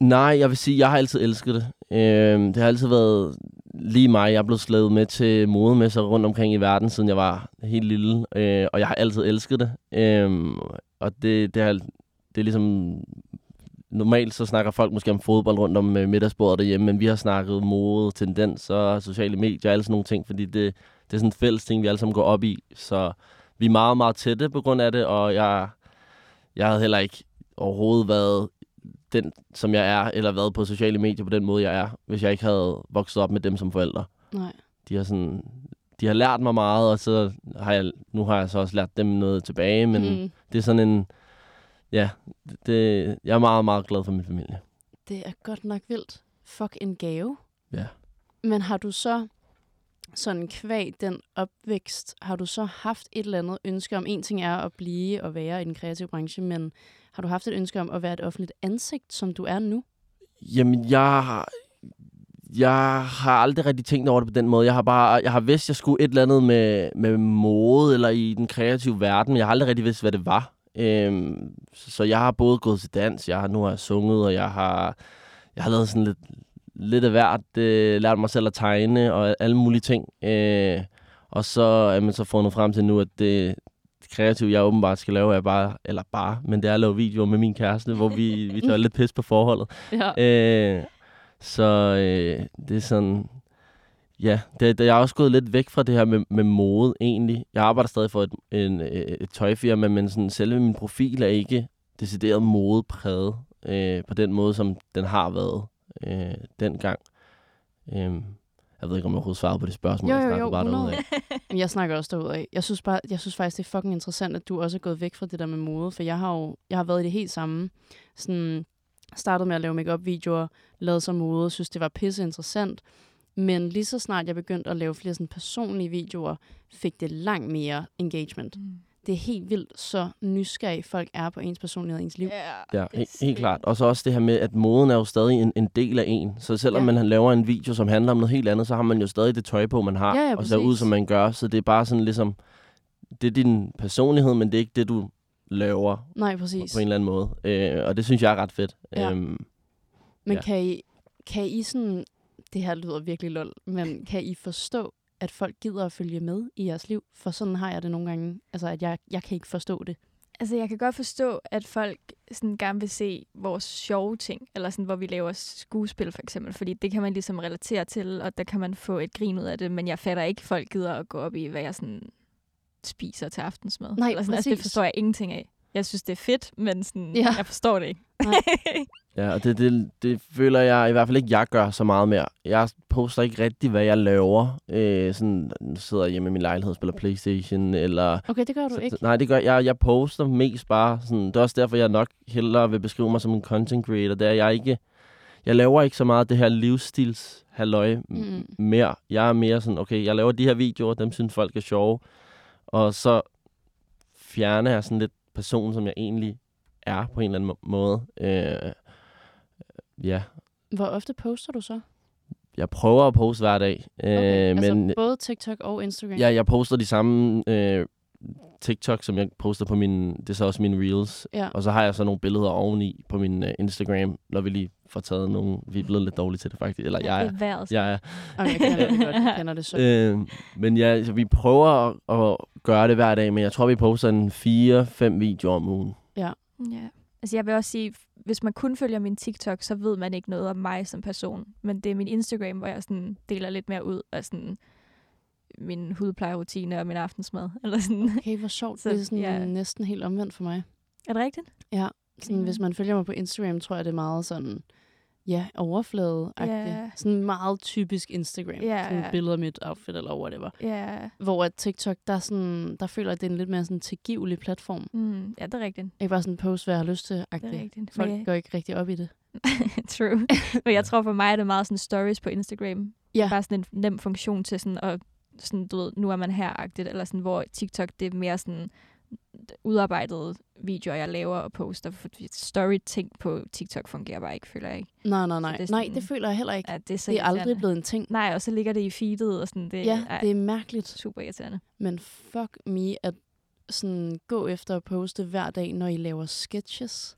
Nej, jeg vil sige, jeg har altid elsket det. Øhm, det har altid været lige mig. Jeg er blevet slævet med til modemesser rundt omkring i verden, siden jeg var helt lille. Øh, og jeg har altid elsket det. Øhm, og det, det, har, det er ligesom... Normalt så snakker folk måske om fodbold rundt om øh, middagsbordet derhjemme, men vi har snakket mode, tendenser, sociale medier og alle sådan nogle ting, fordi det, det er sådan en fælles ting, vi alle sammen går op i. Så vi er meget, meget tætte på grund af det, og jeg, jeg havde heller ikke overhovedet været den, som jeg er, eller været på sociale medier på den måde, jeg er, hvis jeg ikke havde vokset op med dem som forældre.
Nej.
De har, sådan, de har lært mig meget, og så har jeg, nu har jeg så også lært dem noget tilbage, men mm. Det er sådan en, ja, det, jeg er meget, meget glad for min familie.
det er godt nok vildt. Fuck en gave.
Ja.
Men har du så, sådan kvæg den opvækst, har du så haft et eller andet ønske om, en ting er at blive og være i den kreative branche, men har du haft et ønske om at være et offentligt ansigt, som du er nu?
Jamen, jeg har, jeg har aldrig rigtig tænkt over det på den måde. Jeg har bare, jeg har vidst, jeg skulle et eller andet med, med mode eller i den kreative verden, men jeg har aldrig rigtig vidst, hvad det var. Øhm, så jeg har både gået til dans, jeg har nu har jeg sunget, og jeg har, jeg har lavet sådan lidt, lidt af hvert, øh, lært mig selv at tegne og alle mulige ting. Øh, og så er man så fundet frem til nu, at det kreative, jeg åbenbart skal lave, er bare, eller bare, men det er at lave videoer med min kæreste, hvor vi, vi tager lidt pis på forholdet.
Ja.
Øh, så øh, det er sådan... Ja, det, det, jeg er også gået lidt væk fra det her med, med mode, egentlig. Jeg arbejder stadig for et, en, øh, et tøjfirma, men sådan, selve min profil er ikke decideret modepræget øh, på den måde, som den har været øh, dengang. Øh, jeg ved ikke, om jeg overhovedet svarede på det spørgsmål.
Jo,
jeg
jo,
snakkede
jo,
bare
100.
derudad.
Men Jeg snakker også derudad. Jeg synes, bare, jeg synes faktisk, det er fucking interessant, at du også er gået væk fra det der med mode, for jeg har jo jeg har været i det helt samme. Sådan, startede med at lave make videoer lavet som mode, synes, det var pisse interessant. Men lige så snart jeg begyndte at lave flere sådan personlige videoer, fik det langt mere engagement.
Mm.
Det er helt vildt, så nysgerrig folk er på ens personlighed og ens liv.
Ja,
Ja, helt, helt klart. Og så også det her med, at moden er jo stadig en, en del af en. Så selvom
Ja.
man laver en video, som handler om noget helt andet, så har man jo stadig det tøj på, man har.
Ja, ja,
og ser ud, som man gør. Så det er bare sådan ligesom, det er din personlighed, men det er ikke det, du laver
Nej,
på,
præcis.
på en eller anden måde. Øh, og det synes jeg er ret fedt.
Ja.
Øhm,
Men
Ja.
kan, I, kan I sådan, det her lyder virkelig lol, men kan I forstå, at folk gider at følge med i jeres liv? For sådan har jeg det nogle gange, altså at jeg, jeg kan ikke forstå det.
Altså, jeg kan godt forstå, at folk sådan gerne vil se vores sjove ting, eller sådan, hvor vi laver skuespil, for eksempel, fordi det kan man ligesom relatere til, og der kan man få et grin ud af det, men jeg fatter ikke, at folk gider at gå op i, hvad jeg sådan spiser til aftensmad.
Nej,
eller sådan, altså, det
præcis.
forstår jeg ingenting af. Jeg synes, det er fedt, men sådan,
Ja.
jeg forstår det ikke.
Ja, og det, det, det føler jeg i hvert fald ikke, jeg gør så meget mere. Jeg poster ikke rigtig, hvad jeg laver. Øh, sådan, sidder jeg hjemme i min lejlighed og spiller Playstation, eller
Okay, det gør du
Så-
ikke.
Nej, det gør jeg. Jeg poster mest bare sådan. Det er også derfor, jeg nok hellere vil beskrive mig som en content creator. Det er jeg ikke... Jeg laver ikke så meget det her livsstils halløj
Mm.
mere. Jeg er mere sådan, okay, jeg laver de her videoer, dem synes folk er sjove. Og så fjerner jeg sådan lidt person, som jeg egentlig er på en eller anden må- måde. Øh, ja,
Hvor ofte poster du så?
jeg prøver at poste hver dag. Øh,
Okay, altså
men
både TikTok og Instagram?
Ja, jeg poster de samme øh, TikTok, som jeg poster på min, det er så også mine reels.
Ja.
Og så har jeg så nogle billeder oveni på min uh, Instagram, når vi lige får taget nogle. Vi er blevet lidt dårlige til det faktisk. Eller jeg
det
er.
er.
Jeg er.
Jeg kender det godt. Jeg kender det så.
Øh, men ja, så vi prøver at, at gøre det hver dag, men jeg tror, vi poster en 4-5 videoer om ugen.
Ja. Altså jeg vil også sige, hvis man kun følger min TikTok, så ved man ikke noget om mig som person. Men det er min Instagram, hvor jeg sådan deler lidt mere ud af sådan min hudplejerutine og min aftensmad. Eller sådan.
Okay, hvor sjovt.
Så,
det er sådan
ja.
næsten helt omvendt for mig.
Er det rigtigt?
Ja, sådan,
Griner.
hvis man følger mig på Instagram, tror jeg, det er meget sådan, ja, overflade
Ja.
Sådan meget typisk Instagram.
Ja,
Sådan billeder af mit outfit eller whatever.
Ja.
Hvor at TikTok, der, er sådan, der føler jeg, at det er en lidt mere sådan tilgivelig platform.
Mm, ja, det er rigtigt.
Ikke bare sådan post, hvad jeg har lyst til.
Det er rigtigt.
Folk
Men-
går ikke rigtig op i det.
True. Men jeg tror for mig er det meget sådan stories på Instagram.
Ja.
Bare sådan en nem funktion til sådan at sådan, du ved, nu er man her-agtigt, eller sådan, hvor TikTok, det er mere sådan udarbejdede videoer, jeg laver og poster, fordi story-ting på TikTok fungerer bare ikke, føler jeg ikke.
Nej, nej, nej.
det er
nej,
sådan-
det føler jeg heller ikke.
Ja, det er, så
det er aldrig blevet en ting.
Nej, og så ligger det i feedet, og sådan, det,
Ja,
ej,
det er mærkeligt.
super irriterende.
Men fuck me, at sådan gå efter at poste hver dag, når I laver sketches.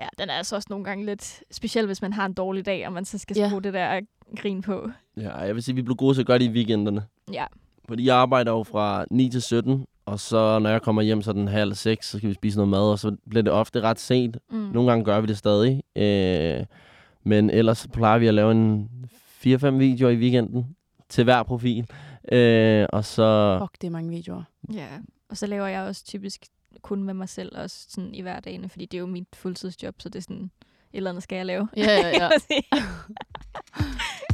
Ja, den er altså også nogle gange lidt, specielt hvis man har en dårlig dag, og man så skal
Ja.
skrue det der grin på.
Ja, jeg vil sige, at vi blev gode til at gøre det i weekenderne.
Ja,
Fordi jeg arbejder jo fra 9 til 17, og så når jeg kommer hjem, så den halv seks, så skal vi spise noget mad, og så bliver det ofte ret sent.
Mm.
Nogle gange gør vi det stadig. Øh, men ellers plejer vi at lave en 4-5 videoer i weekenden til hver profil. Øh, og så...
Fuck, det er mange videoer.
Ja, og så laver jeg også typisk kun med mig selv også sådan i hverdagen, fordi det er jo mit fuldtidsjob, så det er sådan, et eller andet skal jeg lave.
Ja, ja, ja.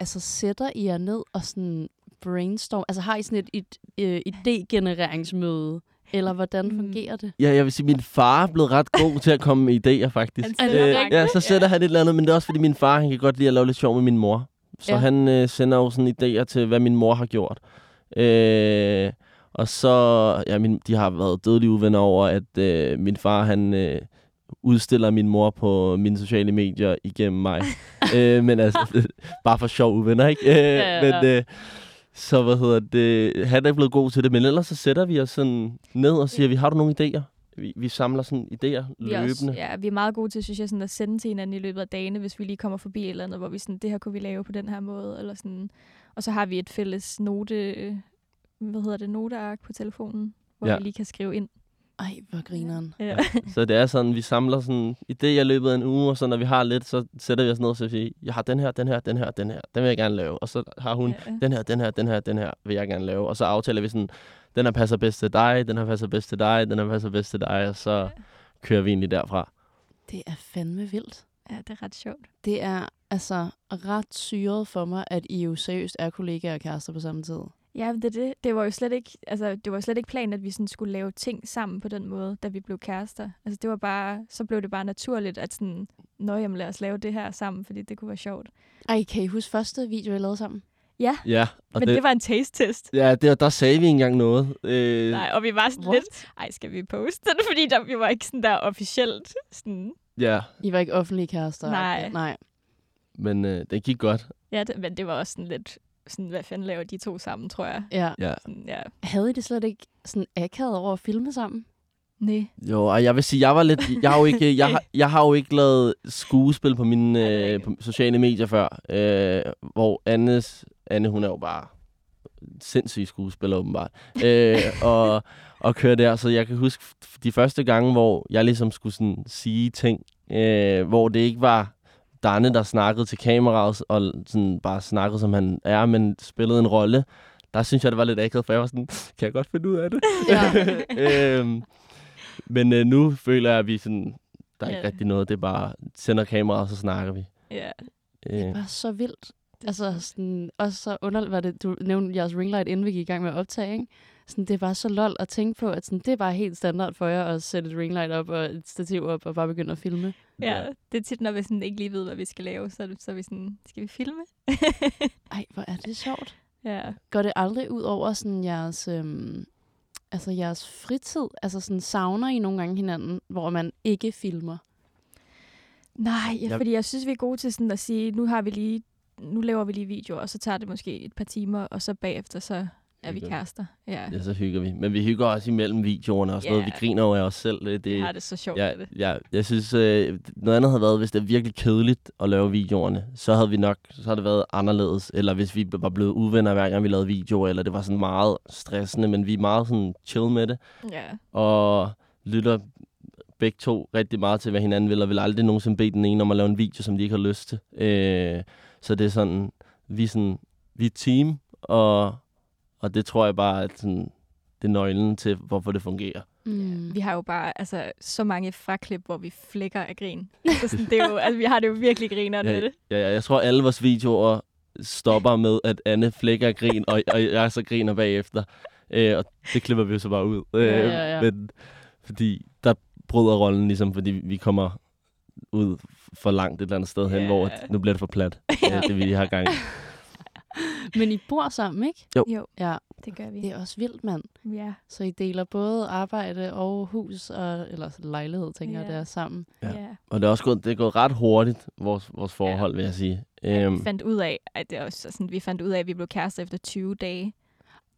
altså, sætter I jer ned og sådan brainstorm? Altså, har I sådan et, et, et idégenereringsmøde? Eller hvordan
Mm.
fungerer det?
Ja, jeg vil sige, at min far er blevet ret god til at komme med idéer, faktisk. Øh, ja, så sætter han et eller andet, men det er også, fordi min far, han kan godt lide at lave lidt sjov med min mor. Så
Ja.
ja. han øh, sender jo sådan idéer til, hvad min mor har gjort. Øh, og så, ja, min, de har været dødelige uvenner over, at øh, min far, han øh, udstiller min mor på mine sociale medier igennem mig. øh, men altså, bare for sjov uvenner, ikke? Øh,
ja, ja.
Men, øh, så hvad hedder det, han er blevet god til det, men ellers så sætter vi os sådan ned og siger, vi har du nogle idéer? Vi, vi samler sådan idéer
Vi
løbende.
også, ja, vi er meget gode til, synes jeg, sådan at sende til hinanden i løbet af dagene, hvis vi lige kommer forbi et eller andet, hvor vi sådan, det her kunne vi lave på den her måde, eller sådan. Og så har vi et fælles note, hvad hedder det, noteark på telefonen, hvor
Ja.
vi lige kan skrive ind.
Ej, hvor grineren.
Ja.
Så det er sådan, vi samler sådan idéer i løbet af en uge, og så når vi har lidt, så sætter vi os ned og så siger, jeg har den her, den her, den her, den her, den vil jeg gerne lave. Og så har hun,
Ja.
den her, den her, den her, den her vil jeg gerne lave. Og så aftaler vi sådan, den her passer bedst til dig, den her passer bedst til dig, den her passer bedst til dig, og så kører vi egentlig derfra.
Det er fandme vildt.
ja, det er ret sjovt.
Det er altså ret syret for mig, at I jo seriøst er kollegaer og kærester på samme tid.
Ja, det, det. det var jo slet ikke, altså, det var slet ikke planen, at vi sådan skulle lave ting sammen på den måde, da vi blev kærester. Altså, det var bare, så blev det bare naturligt, at sådan, nå, jamen, lad os lave det her sammen, fordi det kunne være sjovt.
Ej, kan I huske første video, I lavede sammen?
Ja,
Ja, og
men det, det var en taste-test.
ja det, der sagde vi ikke engang noget. Øh,
Nej, og vi var sådan
What?
lidt, ej, skal vi poste den? Fordi der, vi var ikke sådan der officielt. Sådan,
Ja,
I var ikke offentlige kærester?
Nej.
Nej.
men øh, det gik godt.
ja, det, men det var også sådan lidt, sådan, hvad fanden laver de to sammen, tror jeg.
Ja.
Ja.
Sådan, ja.
Havde I det slet ikke sådan akavet over at filme sammen?
Nej.
Jo, og jeg vil sige, jeg var lidt, jeg har jo ikke, jeg har, jeg har jo ikke lavet skuespil på mine øh, på sociale medier før, øh, hvor Annes, Anne, hun er jo bare sindssyg skuespiller åbenbart, øh, og, og køre der, så jeg kan huske de første gange, hvor jeg ligesom skulle sådan sige ting, øh, hvor det ikke var Danne, der snakkede til kameraet, og sådan bare snakkede, som han er, men spillede en rolle, der synes jeg, det var lidt akavet, for jeg var sådan, kan jeg godt finde ud af det?
Ja.
øhm, men øh, nu føler jeg, at vi sådan, der er ikke
Ja.
rigtig noget. Det er bare, sender kameraet, og så snakker vi.
Ja.
Det
Øh,
var så vildt. Altså, sådan, også så underligt var det, du nævnte jeres ringlight, inden vi gik i gang med at optage, ikke? Sådan, det er bare så lol at tænke på, at sådan, det er bare helt standard for jer at sætte et ringlight op og et stativ op og bare begynde at filme.
Ja. Det er tit, når vi sådan ikke lige ved, hvad vi skal lave, så, så er vi sådan, skal vi filme?
Ej, hvor er det sjovt.
ja.
Går det aldrig ud over sådan jeres, øhm, altså jeres fritid? Altså sådan, savner I nogle gange hinanden, hvor man ikke filmer?
Nej, ja,
Jeg-
fordi jeg synes, vi er gode til sådan at sige, nu har vi lige nu laver vi lige videoer, og så tager det måske et par timer, og så bagefter, så er vi kærester. Ja,
Ja, så hygger vi. Men vi hygger også imellem videoerne og sådan noget.
Ja.
Vi griner over af os selv. Det,
det
det,
har det så sjovt
ja,
det.
ja, jeg synes, øh, noget andet havde været, hvis det er virkelig kedeligt at lave videoerne, så havde vi nok, så havde det været anderledes. Eller hvis vi var blevet uvenner hver gang vi lavede videoer, eller det var sådan meget stressende, men vi er meget sådan chill med det.
Ja.
Og lytter begge to rigtig meget til, hvad hinanden vil, og vil aldrig nogensinde bede den ene om at lave en video, som de ikke har lyst til. Øh, så det er sådan, vi er, sådan, vi er team, og, og det tror jeg bare, at sådan, det er nøglen til, hvorfor det fungerer.
Mm.
Vi har jo bare altså, så mange fraklip, hvor vi flækker af grin. Så sådan, det er jo, altså, vi har det jo virkelig grineren
Ja,
med det.
ja, ja, jeg tror, alle vores videoer stopper med, at Anne flækker af grin, og, og jeg så griner bagefter. Øh, og det klipper vi jo så bare ud. Øh,
Ja, ja, ja.
Men, fordi der bryder rollen ligesom, fordi vi kommer ud for langt et eller andet sted hen,
Ja.
hvor at nu bliver det for plat, ja. det vi har gang i.
Men I bor sammen, ikke?
Jo,
Ja,
det gør vi.
det er også vildt, mand.
Ja.
Så I deler både arbejde og hus, og, eller lejlighed, tænker jeg,
Ja.
det er sammen.
Ja.
ja.
Og det er også gået, det er gået ret hurtigt, vores, vores forhold, vil jeg sige.
Ja,
Øhm,
vi fandt ud af, at det er også sådan, vi fandt ud af, at vi blev kærester efter 20 dage.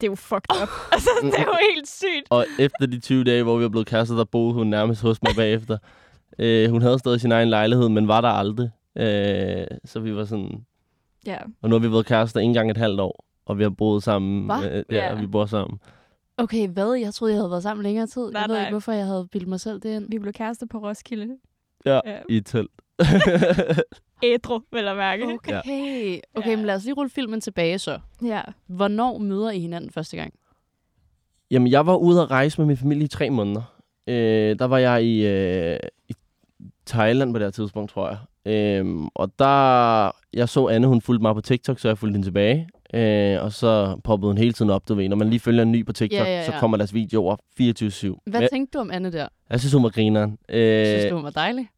Det er jo fucked up. altså, det er jo helt sygt.
Og efter de 20 dage, hvor vi var blevet kærester, der boede hun nærmest hos mig bagefter. Øh, hun havde stadig sin egen lejlighed, men var der aldrig. Øh, så vi var sådan...
Ja.
Og nu har vi været kærester en gang et halvt år, og vi har boet sammen.
Hva?
Øh, ja,
Ja.
og vi bor sammen.
Okay, hvad? Jeg troede, jeg havde været sammen længere tid.
Nej,
jeg ved
nej.
ikke, hvorfor jeg havde bildet mig selv det ind.
Vi blev kærester på Roskilde.
Ja,
Ja.
i et telt.
Ædru, vel at mærke.
Okay, okay,
Ja.
men lad os lige rulle filmen tilbage så.
Ja.
Hvornår møder I hinanden første gang?
Jamen, jeg var ude at rejse med min familie i tre måneder. Øh, der var jeg i, øh, i Thailand på det her tidspunkt, tror jeg. Øh, og der, jeg så Anne, hun fulgte mig på TikTok, så jeg fulgte hende tilbage. Øh, og så poppede hun hele tiden op, du ved. Når man lige følger en ny på TikTok,
Ja, ja,
så
ja.
kommer deres videoer 24-7.
Hvad
jeg,
tænkte du om Anne der?
jeg synes, hun var grineren. Øh,
Synes du, hun var dejlig?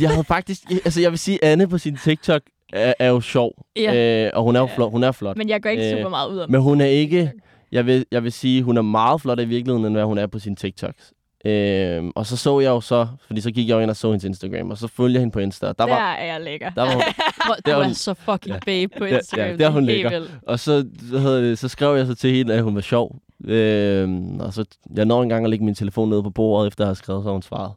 Jeg havde faktisk... Altså, jeg vil sige, Anne på sin TikTok er, er jo sjov.
Ja.
Øh, og hun er jo flot. Hun er flot.
Men jeg går ikke
Øh,
super meget ud af
Men hun er ikke... Jeg vil, jeg vil sige, hun er meget flot i virkeligheden, end hvad hun er på sin TikToks. Øhm, og så så jeg jo så, fordi så gik jeg jo ind og så hendes Instagram, og så følger jeg hende på Insta. og Der
Der
var,
er jeg lækker.
der var,
du
Der er
er
hun-
så fucking
Ja.
babe på
Ja, ja,
Instagram.
der er hun lækker. og så, det, så skrev jeg så til hende, at hun var sjov. Øhm, og så, jeg når engang at lægge min telefon nede på bordet, efter at have skrevet, så har hun svaret.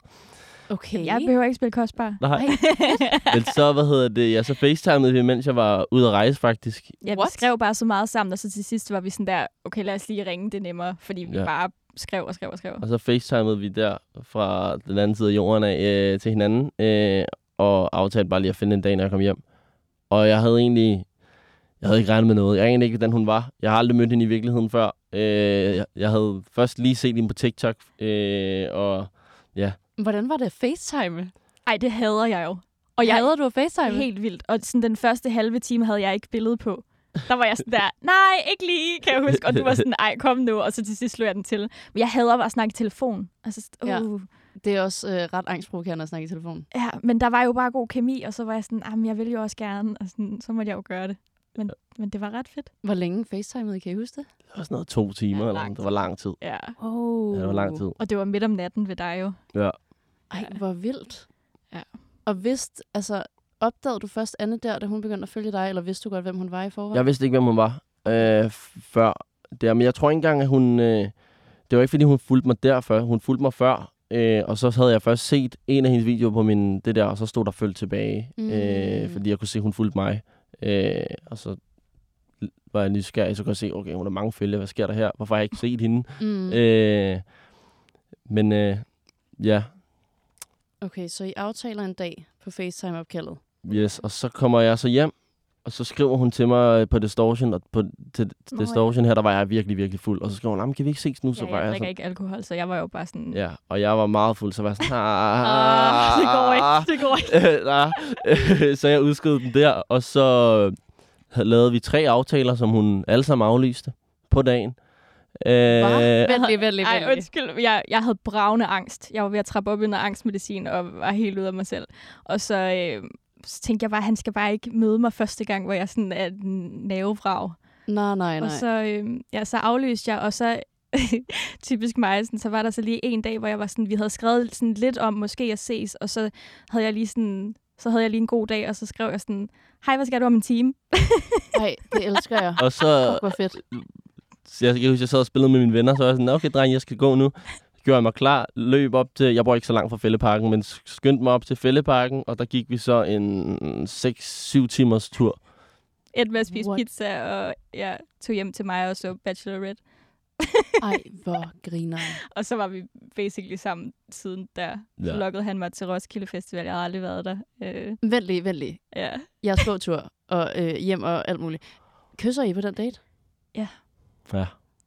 Okay.
Jeg behøver ikke spille kostbar.
Nej. Men så, hvad hedder det, jeg så facetimede vi, mens jeg var ude at rejse, faktisk.
Ja, vi
What?
skrev bare så meget sammen, og så til sidst var vi sådan der, okay, lad os lige ringe, det er nemmere, fordi vi
ja.
bare skrev og skrev og skrev.
Og så facetimede vi der fra den anden side af jorden af øh, til hinanden, øh, og aftalte bare lige at finde en dag, når jeg kom hjem. Og jeg havde egentlig, jeg havde ikke regnet med noget. Jeg anede ikke, hvordan hun var. Jeg har aldrig mødt hende i virkeligheden før. Øh, jeg, jeg havde først lige set hende på TikTok, øh, og
Hvordan var det at facetime?
Ej, det hader jeg jo. Og jeg
Hader du at facetime?
helt vildt. Og sådan den første halve time havde jeg ikke billede på. Der var jeg sådan der, nej, ikke lige, kan jeg huske. Og du var sådan, ej, kom nu. Og så til sidst slog jeg den til. Men jeg hader bare at snakke i telefon. Altså, uh.
Ja. Det er også øh, ret angstprovokerende at snakke i telefon.
ja. men der var jo bare god kemi, og så var jeg sådan, ah, men jeg vil jo også gerne. Og sådan, så måtte jeg jo gøre det. Men, men det var ret fedt.
Hvor længe facetimede I? Kan I huske det?
det var sådan noget to timer,
Ja,
eller sådan. det var lang tid.
Ja.
Oh.
Ja, det var lang tid.
Og det var midt om natten ved dig jo.
Ja.
Ej, hvor vildt.
Ja.
Og vidste, altså, opdagede du først Anne der, da hun begyndte at følge dig, eller vidste du godt, hvem hun var i forvejen?
Jeg vidste ikke, hvem hun var øh, før der, men jeg tror ikke engang, at hun... Øh, det var ikke, fordi hun fulgte mig der før. Hun fulgte mig før, øh, og så havde jeg først set en af hendes videoer på min det der, og så stod der følg tilbage,
Mm.
øh, fordi jeg kunne se, at hun fulgte mig. Øh, og så var jeg nysgerrig, så kunne jeg se, okay, hun har mange følgere, hvad sker der her? Hvorfor har jeg ikke set hende?
Mm.
Øh, men øh, ja,
Okay, så I aftaler en dag på FaceTime-opkaldet.
Yes. Og så kommer jeg så hjem, og så skriver hun til mig øh, på Distortion, og på til
Nå,
Distortion her, der var jeg virkelig, virkelig fuld. Og så skriver hun, "Jamen, kan vi ikke ses nu? Så
Ja,
var
jeg
jeg
drikker
sådan,
ikke alkohol, så jeg var jo bare sådan...
Ja, og jeg var meget fuld, så var jeg sådan,
Ah, det går ikke, det går ikke.
ikke. så jeg udskød den der, og så havde- lavede vi tre aftaler, som hun alle sammen aflyste på dagen. Øh,
Vent lige, vent lige,
Ej, undskyld. Jeg, jeg havde bravende angst. Jeg var ved at trappe op i noget angstmedicin og var helt ude af mig selv. Og så, øh, så tænkte jeg bare, at han skal bare ikke møde mig første gang, hvor jeg sådan er en navevrag.
Nej, nej, nej.
Og så, øh, ja, så aflyste jeg, og så typisk mig, sådan, så var der så lige en dag, hvor jeg var sådan, vi havde skrevet sådan lidt om måske at ses, og så havde jeg lige sådan Så havde jeg lige en god dag, og så skrev jeg sådan, hej, hvad skal du om en time?
Nej, det elsker jeg.
Og så,
Hvor fedt.
så jeg, jeg, jeg sad og spillede med mine venner, så var jeg sådan, okay dreng, jeg skal gå nu. Så gjorde jeg mig klar, løb op til, jeg bor ikke så langt fra Fælleparken, men skyndte mig op til Fælleparken, og der gik vi så en 6-7 timers tur.
Et med at spise
What?
pizza, og jeg tog hjem til mig og så Bachelorette.
Ej, hvor griner
Og så var vi basically sammen siden der. Så
Ja.
lukkede han mig til Roskilde Festival. Jeg har aldrig været der. Øh,
Vent lige, vent lige.
ja.
Jeres gåtur og øh, hjem og alt muligt. Kysser I på den date?
Ja.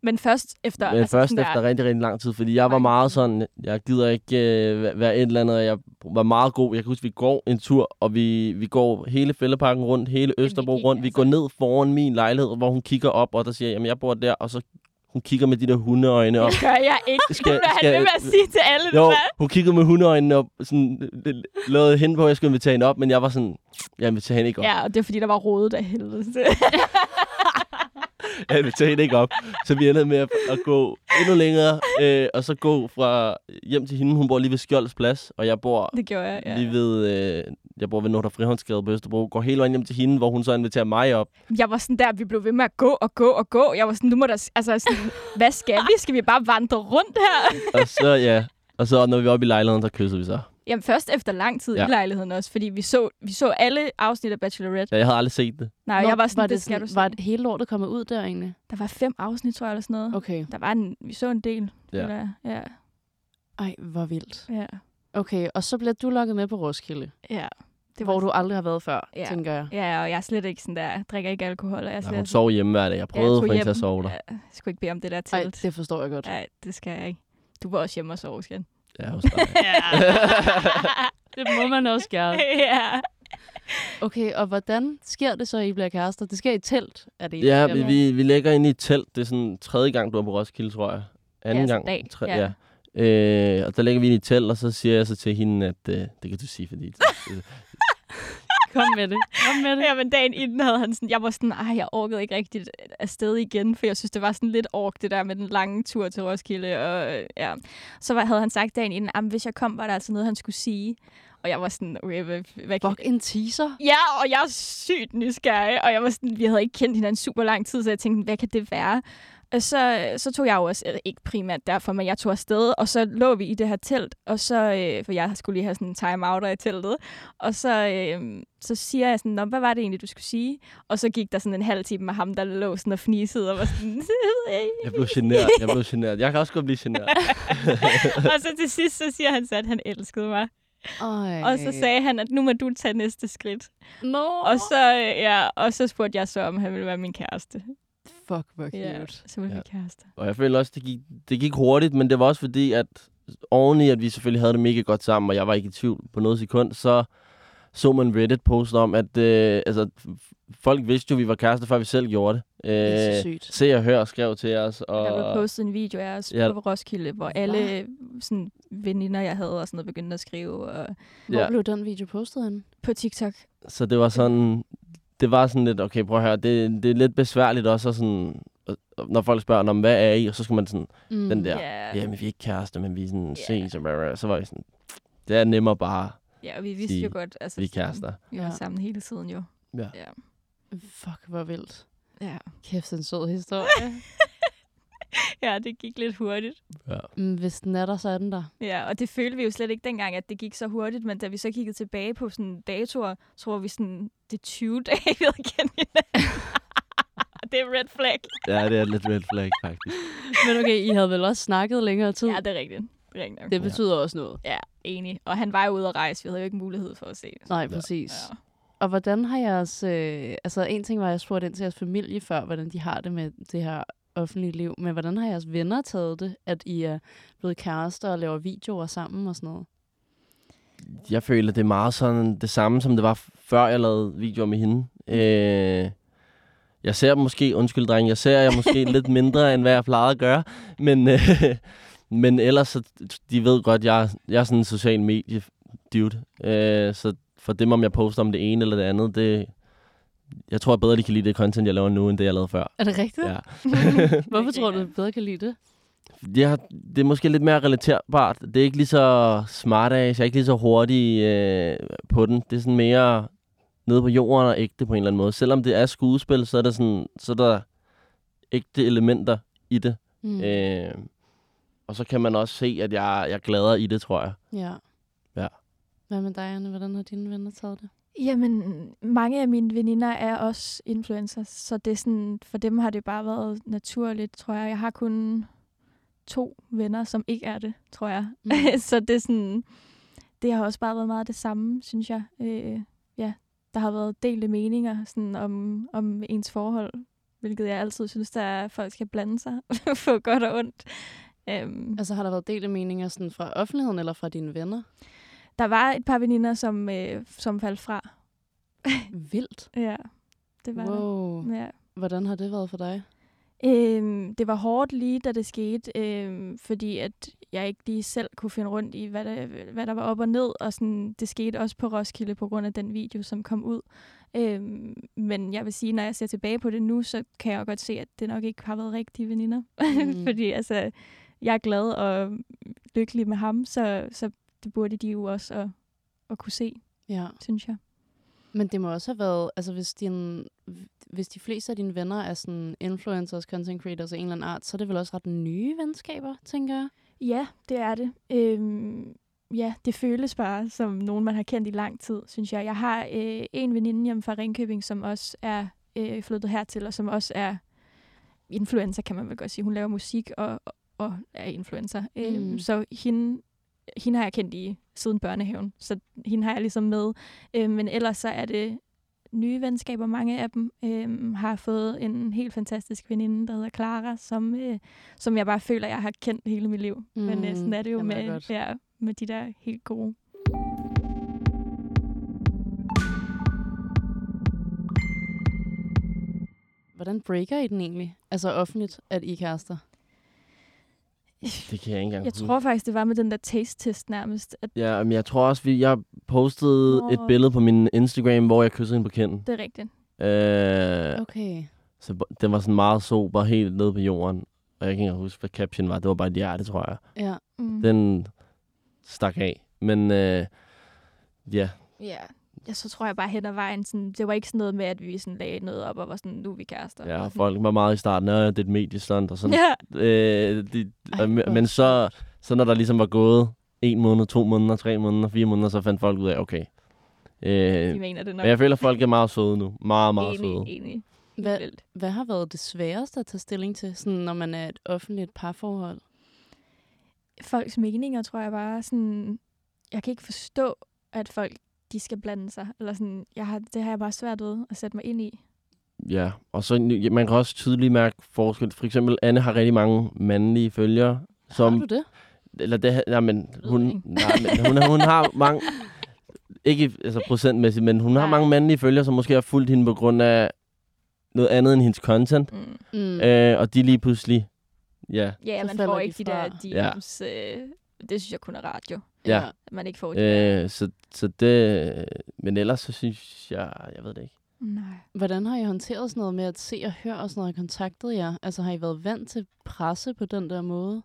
Men først efter...
Men først
sådan der-
efter rigtig, rigtig lang tid, fordi jeg var meget sådan, jeg gider ikke øh, væ- være et eller andet, jeg var meget god. Jeg kan huske, vi går en tur, og vi, vi går hele Fælleparken rundt, hele Østerbro
gik
rundt. Vi
altså-
går ned foran min lejlighed, hvor hun kigger op, og der siger, jamen jeg bor der, og så hun kigger med de der hundeøjne op.
Det gør jeg ikke.
Skal-
Skal, det vil
skal-
han ved med at sige til alle.
Jo,
det
hun kiggede med hundeøjnene op, sådan, lavede hende på, at jeg skulle invitere hende op, men jeg var sådan, jeg inviterer hende ikke op.
Ja, og det er fordi, der var rodet af helvede.
Jeg inviterer hende ikke op. Så vi endte med at, at gå endnu længere, øh, og så gå fra hjem til hende. Hun bor lige ved Skjolds Plads, og jeg bor
det gjorde jeg,
ja. lige ved, øh, jeg bor ved Nordre Frihåndsgade på Østerbro. Går hele vejen hjem til hende, hvor hun så inviterer mig op.
Jeg var sådan der, vi blev ved med at gå og gå og gå. Jeg var sådan, nu må der... Altså sådan, hvad skal vi? Skal vi bare vandre rundt her?
Og så, ja, og så når vi er oppe i lejligheden, så kysser vi så.
Jamen først efter lang tid
Ja.
ja. i lejligheden også, fordi vi så, vi så alle afsnit af Bachelorette.
Ja, jeg havde aldrig set det.
Nej,
Nå,
jeg var sådan,
var
det, skal
sådan. Var det hele lortet kommet ud der egentlig?
Der var fem afsnit, tror jeg, eller sådan noget.
Okay.
Der var en, vi så en del.
Ja.
Eller, ja,
Ej, hvor vildt.
ja,
Okay, og så bliver du lukket med på Roskilde,
ja.
det hvor du aldrig har været før,
Ja.
tænker jeg.
Ja, og jeg er slet ikke sådan der, jeg drikker ikke alkohol. Og jeg er
Ja,
slet
hun sov hjemme hver dag. Jeg prøvede at få hende til at sove der.
Ja, jeg skulle ikke bede om det der
Ej,
telt.
det forstår jeg godt.
Nej, det skal jeg ikke. Du var også hjemme og sove, skal
Ja, hos dig.
det må man også gerne.
ja.
Okay, og hvordan sker det så, at I bliver kærester? Det sker i telt, er det
ja, vi, vi, vi ligger inde i et telt. Det er sådan tredje gang, du er på Roskilde, tror jeg. Anden
altså
gang.
dag,
Tre,
ja.
ja. Øh, og der ligger vi inde i et telt, og så siger jeg så til hende, at øh, det kan du sige, fordi...
Kom med det. Kom med det.
Ja, men dagen inden havde han sådan, jeg var sådan, ej, jeg orkede ikke rigtigt afsted igen, for jeg synes, det var sådan lidt ork, det der med den lange tur til Roskilde. Og, øh, ja. Så var, havde han sagt dagen inden, at hvis jeg kom, var der altså noget, han skulle sige. Og jeg var sådan, okay, hvad, hvad kan
Fuck, en teaser.
Ja, og jeg er sygt nysgerrig, og jeg var sådan, vi havde ikke kendt hinanden super lang tid, så jeg tænkte, hvad kan det være? Og så, så tog jeg jo også, ikke primært derfor, men jeg tog afsted, og så lå vi i det her telt, og så, øh, for jeg skulle lige have sådan en time-outer i teltet, og så, øh, så siger jeg sådan, hvad var det egentlig, du skulle sige? Og så gik der sådan en halv time med ham, der lå sådan og fnisede, og var sådan,
Jeg blev generet. Jeg blev generet. Jeg kan også godt blive generet.
og så til sidst, så siger han så, at han elskede mig.
Ej.
Og så sagde han, at nu må du tage næste skridt.
Nå.
Og så, øh, ja, og så spurgte jeg så, om han ville være min kæreste.
Fuck, hvor cute.
Ja, så var vi
Ja.
kærester.
Og jeg føler også, det gik, det gik hurtigt, men det var også fordi, at oven i, at vi selvfølgelig havde det mega godt sammen, og jeg var ikke i tvivl på noget sekund, så så man Reddit-post om, at øh, altså, folk vidste jo, at vi var kærester, før vi selv gjorde det.
Det er så
Øh,
sygt.
Se og hør skrev til os. Og,
Der blev postet en video af os
Ja.
ja. på Roskilde, hvor alle sådan, veninder, jeg havde, og sådan noget, begyndte at skrive og
Hvor
ja,
blev den video postet henne?
på TikTok.
så det var sådan, det var sådan lidt, okay, prøv at høre, det, det er lidt besværligt også, sådan, og- og når folk spørger, "Nå, men hvad er I? Og så skal man sådan,
Mm.
den der,
Ja.
jamen vi er ikke kærester, men vi er sådan
Ja.
ses, og blah, blah. så var jeg sådan, det er nemmere bare,
Ja, og vi vidste
sige,
jo godt, altså,
vi er
sådan,
kærester.
Vi var
Ja.
sammen hele tiden jo.
Ja.
Ja.
Fuck, hvor vildt.
Ja.
Kæft, en sød historie.
ja, det gik lidt hurtigt.
Ja.
Mm, Hvis den er der, så er den der.
Ja, og det følte vi jo slet ikke dengang, at det gik så hurtigt, men da vi så kiggede tilbage på sådan datoer, tror vi sådan, det er 20 dage, vi havde kendt hinanden. det er red flag.
Ja, det er lidt red flag, faktisk.
Men okay, I havde vel også snakket længere tid?
Ja, det er rigtigt. Det nok.
det betyder også noget.
Ja, enig. Og han var jo ude at rejse. Vi havde jo ikke mulighed for at se.
Nej, præcis.
Ja.
Og hvordan har jeres... Øh, altså, en ting var, at jeg spurgte ind til jeres familie før, hvordan de har det med det her offentlige liv. Men hvordan har jeres venner taget det, at I er blevet kærester og laver videoer sammen og sådan noget?
Jeg føler, det er meget sådan det samme, som det var før jeg lavede videoer med hende. Øh, jeg ser måske, undskyld dreng, jeg ser jeg måske lidt mindre, end hvad jeg plejede at gøre. Men, øh, men ellers, så, de ved godt, jeg, jeg er sådan en social medie dude. Øh, så for dem, om jeg poster om det ene eller det andet, det, jeg tror jeg bedre, de kan lide det content, jeg laver nu, end det, jeg lavede før.
Er det rigtigt?
Ja.
Hvorfor tror du, du bedre kan lide det?
Det er, det er måske lidt mere relaterbart. Det er ikke lige så smart af, jeg er ikke lige så hurtig øh, på den. Det er sådan mere nede på jorden og ægte på en eller anden måde. Selvom det er skuespil, så er der, sådan, så er der ægte elementer i det.
Mm.
Øh, og så kan man også se, at jeg, jeg glæder i det, tror jeg.
Ja.
Ja.
Hvad med dig, Anne? Hvordan har dine venner taget det?
Jamen, mange af mine veninder er også influencers, så det er sådan, for dem har det bare været naturligt, tror jeg. Jeg har kun to venner, som ikke er det, tror jeg.
Mm.
så det er sådan, det har også bare været meget det samme, synes jeg. Øh, ja, der har været delte meninger sådan, om, om ens forhold, hvilket jeg altid synes, der er, at folk skal blande sig på godt og ondt. Um,
Altså har der været delte meninger sådan fra offentligheden eller fra dine venner?
Der var et par veninder, som, øh, som faldt fra.
Vildt.
Ja, det var
Wow.
der. Ja.
Hvordan har det været for dig?
Øhm, det var hårdt lige, da det skete, øhm, fordi at jeg ikke lige selv kunne finde rundt i, hvad der, hvad der var op og ned, og sådan, det skete også på Roskilde på grund af den video, som kom ud. Øhm, men jeg vil sige, når jeg ser tilbage på det nu, så kan jeg godt se, at det nok ikke har været rigtige veninder.
Mm.
fordi altså, jeg er glad og lykkelig med ham, så, så det burde de jo også at, at kunne se,
Ja.
synes jeg.
Men det må også have været, altså hvis, din, hvis de fleste af dine venner er sådan influencers, content creators af en eller anden art, så er det vel også ret nye venskaber, tænker jeg.
Ja, det er det. Øhm, ja, det føles bare som nogen, man har kendt i lang tid, synes jeg. Jeg har øh, en veninde hjemme fra Ringkøbing, som også er øh, flyttet hertil, og som også er influencer, kan man vel godt sige. Hun laver musik og, og er influencer. Mm.
Mm.
Øhm, så hende, hende har jeg kendt i siden børnehaven, så hende har jeg ligesom med. Øhm, men ellers så er det nye venskaber. Mange af dem øhm, har fået en helt fantastisk veninde, der hedder Clara, som, øh, som jeg bare føler, jeg har kendt hele mit liv. Mm, Men øh, sådan er det jo med,
godt.
ja, med de der helt gode.
Hvordan breaker I den egentlig? Altså offentligt, at I er kærester?
Det kan jeg ikke engang
Jeg
huske.
tror faktisk, det var med den der taste-test nærmest. At
Ja, men jeg tror også, vi, jeg postede
Nå.
et billede på min Instagram, hvor jeg kyssede hende på kinden.
det er rigtigt.
Øh,
Okay.
Så den var sådan meget sober, helt nede på jorden. Og jeg kan ikke huske, hvad caption var. Det var bare et hjerte, tror jeg.
Ja.
Mm.
Den stak af. Men øh, ja,
Ja. Ja, så tror jeg bare hen ad vejen, sådan, det var ikke sådan noget med, at vi sådan lagde noget op og var sådan, nu er vi kærester.
ja,
Og
folk var meget i starten, at det er et mediestunt og sådan.
Ja,
Øh, de,
Ej,
men så, så når der ligesom var gået en måned, to måneder, tre måneder, fire måneder, så fandt folk ud af, okay. Øh,
de mener det nok.
men jeg føler, at folk er meget søde nu. Meget, meget søde.
enig, enig. Helt
Hvad, hvad har været det sværeste at tage stilling til, sådan, når man er et offentligt parforhold?
Folks meninger, tror jeg bare, sådan, jeg kan ikke forstå, at folk, de skal blande sig. Eller sådan, jeg har, det har jeg bare svært ved at sætte mig ind i.
Ja, og så ja, man kan også tydeligt mærke forskel. For eksempel, Anne har rigtig mange mandlige følgere. Som,
Har du det?
Eller det, ja, men hun, nej, men hun, hun har mange, ikke altså procentmæssigt, men hun har
Nej.
mange mandlige følgere, som måske har fulgt hende på grund af noget andet end hendes content.
Mm.
Mm.
Øh, og de lige pludselig, ja,
Ja,
Så
man får
de
ikke de
fra.
der DM's. Øh, det synes jeg kun er radio.
Ja.
At man ikke får de der.
Øh, så, så det, men ellers så synes jeg, jeg ved det ikke.
Nej.
Hvordan har I håndteret sådan noget med at se og høre og sådan noget? Kontaktet jer? Altså har I været vant til presse på den der måde?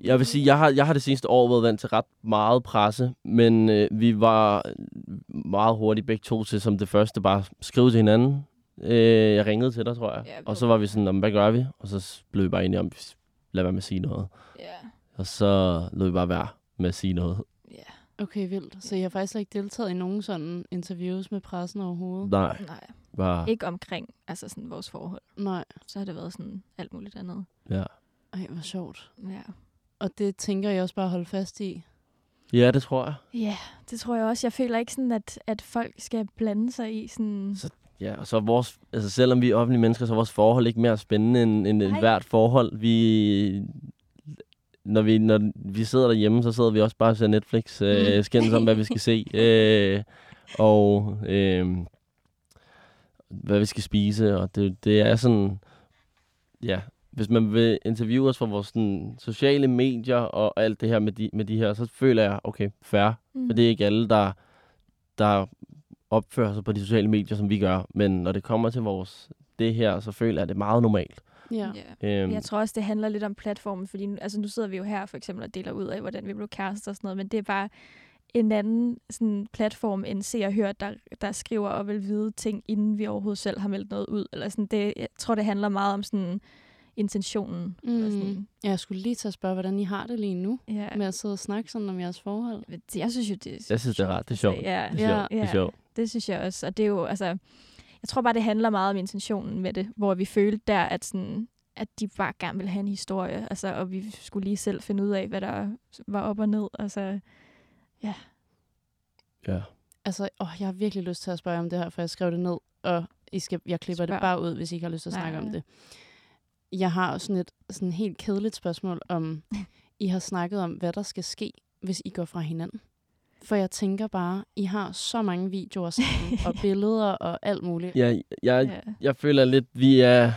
Jeg vil sige, jeg har, jeg har det seneste år været vant til ret meget presse, men øh, vi var meget hurtigt begge to til som det første bare skrive til hinanden. Øh, jeg ringede til dig, tror jeg.
Ja,
og så var vi sådan, "Nå, hvad gør vi? Og så blev vi bare enige om, lad være med at sige noget.
Ja.
Og så lod vi bare være med at sige noget.
Okay, vildt. Så I har faktisk ikke deltaget i nogen sådan interviews med pressen overhovedet?
Nej,
Nej.
bare,
Ikke omkring altså sådan vores forhold.
Nej.
Så har det været sådan alt muligt andet.
ja.
Ej, hvor sjovt.
Ja.
Og det tænker jeg også bare at holde fast i.
Ja, det tror jeg.
Ja, det tror jeg også. Jeg føler ikke sådan, at, at folk skal blande sig i sådan...
Så- Ja, og så er vores, altså selvom vi er offentlige mennesker, så er vores forhold ikke mere spændende end, end et hvert forhold. Vi, når vi, når vi sidder derhjemme, så sidder vi også bare og ser Netflix, øh,
Mm.
skændes om, hvad vi skal se, øh, og øh, hvad vi skal spise, og det, det er sådan, ja, hvis man vil interviewe os for vores sådan, sociale medier og alt det her med de, med de her, så føler jeg, okay, fair,
Mm.
for det er ikke alle, der, der opfører sig på de sociale medier, som vi gør. Men når det kommer til vores det her, så føler jeg, at det er meget normalt.
Ja.
Øhm,
Jeg tror også, det handler lidt om platformen, fordi nu, altså, nu sidder vi jo her for eksempel og deler ud af, hvordan vi blev kærester og sådan noget, men det er bare en anden sådan, platform end se og høre, der, der skriver og vil vide ting, inden vi overhovedet selv har meldt noget ud. Eller sådan, det, jeg tror, det handler meget om sådan, intentionen. Eller sådan,
Mm. Ja, jeg skulle lige til at spørge, hvordan I har det lige nu
ja.
med at sidde og snakke sådan om jeres forhold.
Jeg synes jo, det er
jeg synes, det er rart. Det er sjovt.
Ja,
Det er sjovt.
Ja.
Det er sjovt.
det synes jeg også. Og det er jo, altså, jeg tror bare, det handler meget om intentionen med det, hvor vi følte der, at, sådan, at de bare gerne ville have en historie, altså, og vi skulle lige selv finde ud af, hvad der var op og ned. Altså,
Ja.
Altså, åh, jeg har virkelig lyst til at spørge om det her, for jeg skrev det ned, og I skal, jeg klipper
Spørg.
det bare ud, hvis I ikke har lyst til at
Nej,
snakke om det. Jeg har også sådan et sådan helt kedeligt spørgsmål, om I har snakket om, hvad der skal ske, hvis I går fra hinanden. For jeg tænker bare, I har så mange videoer sammen, og billeder og alt muligt.
Jeg, jeg,
ja.
jeg føler lidt, vi er...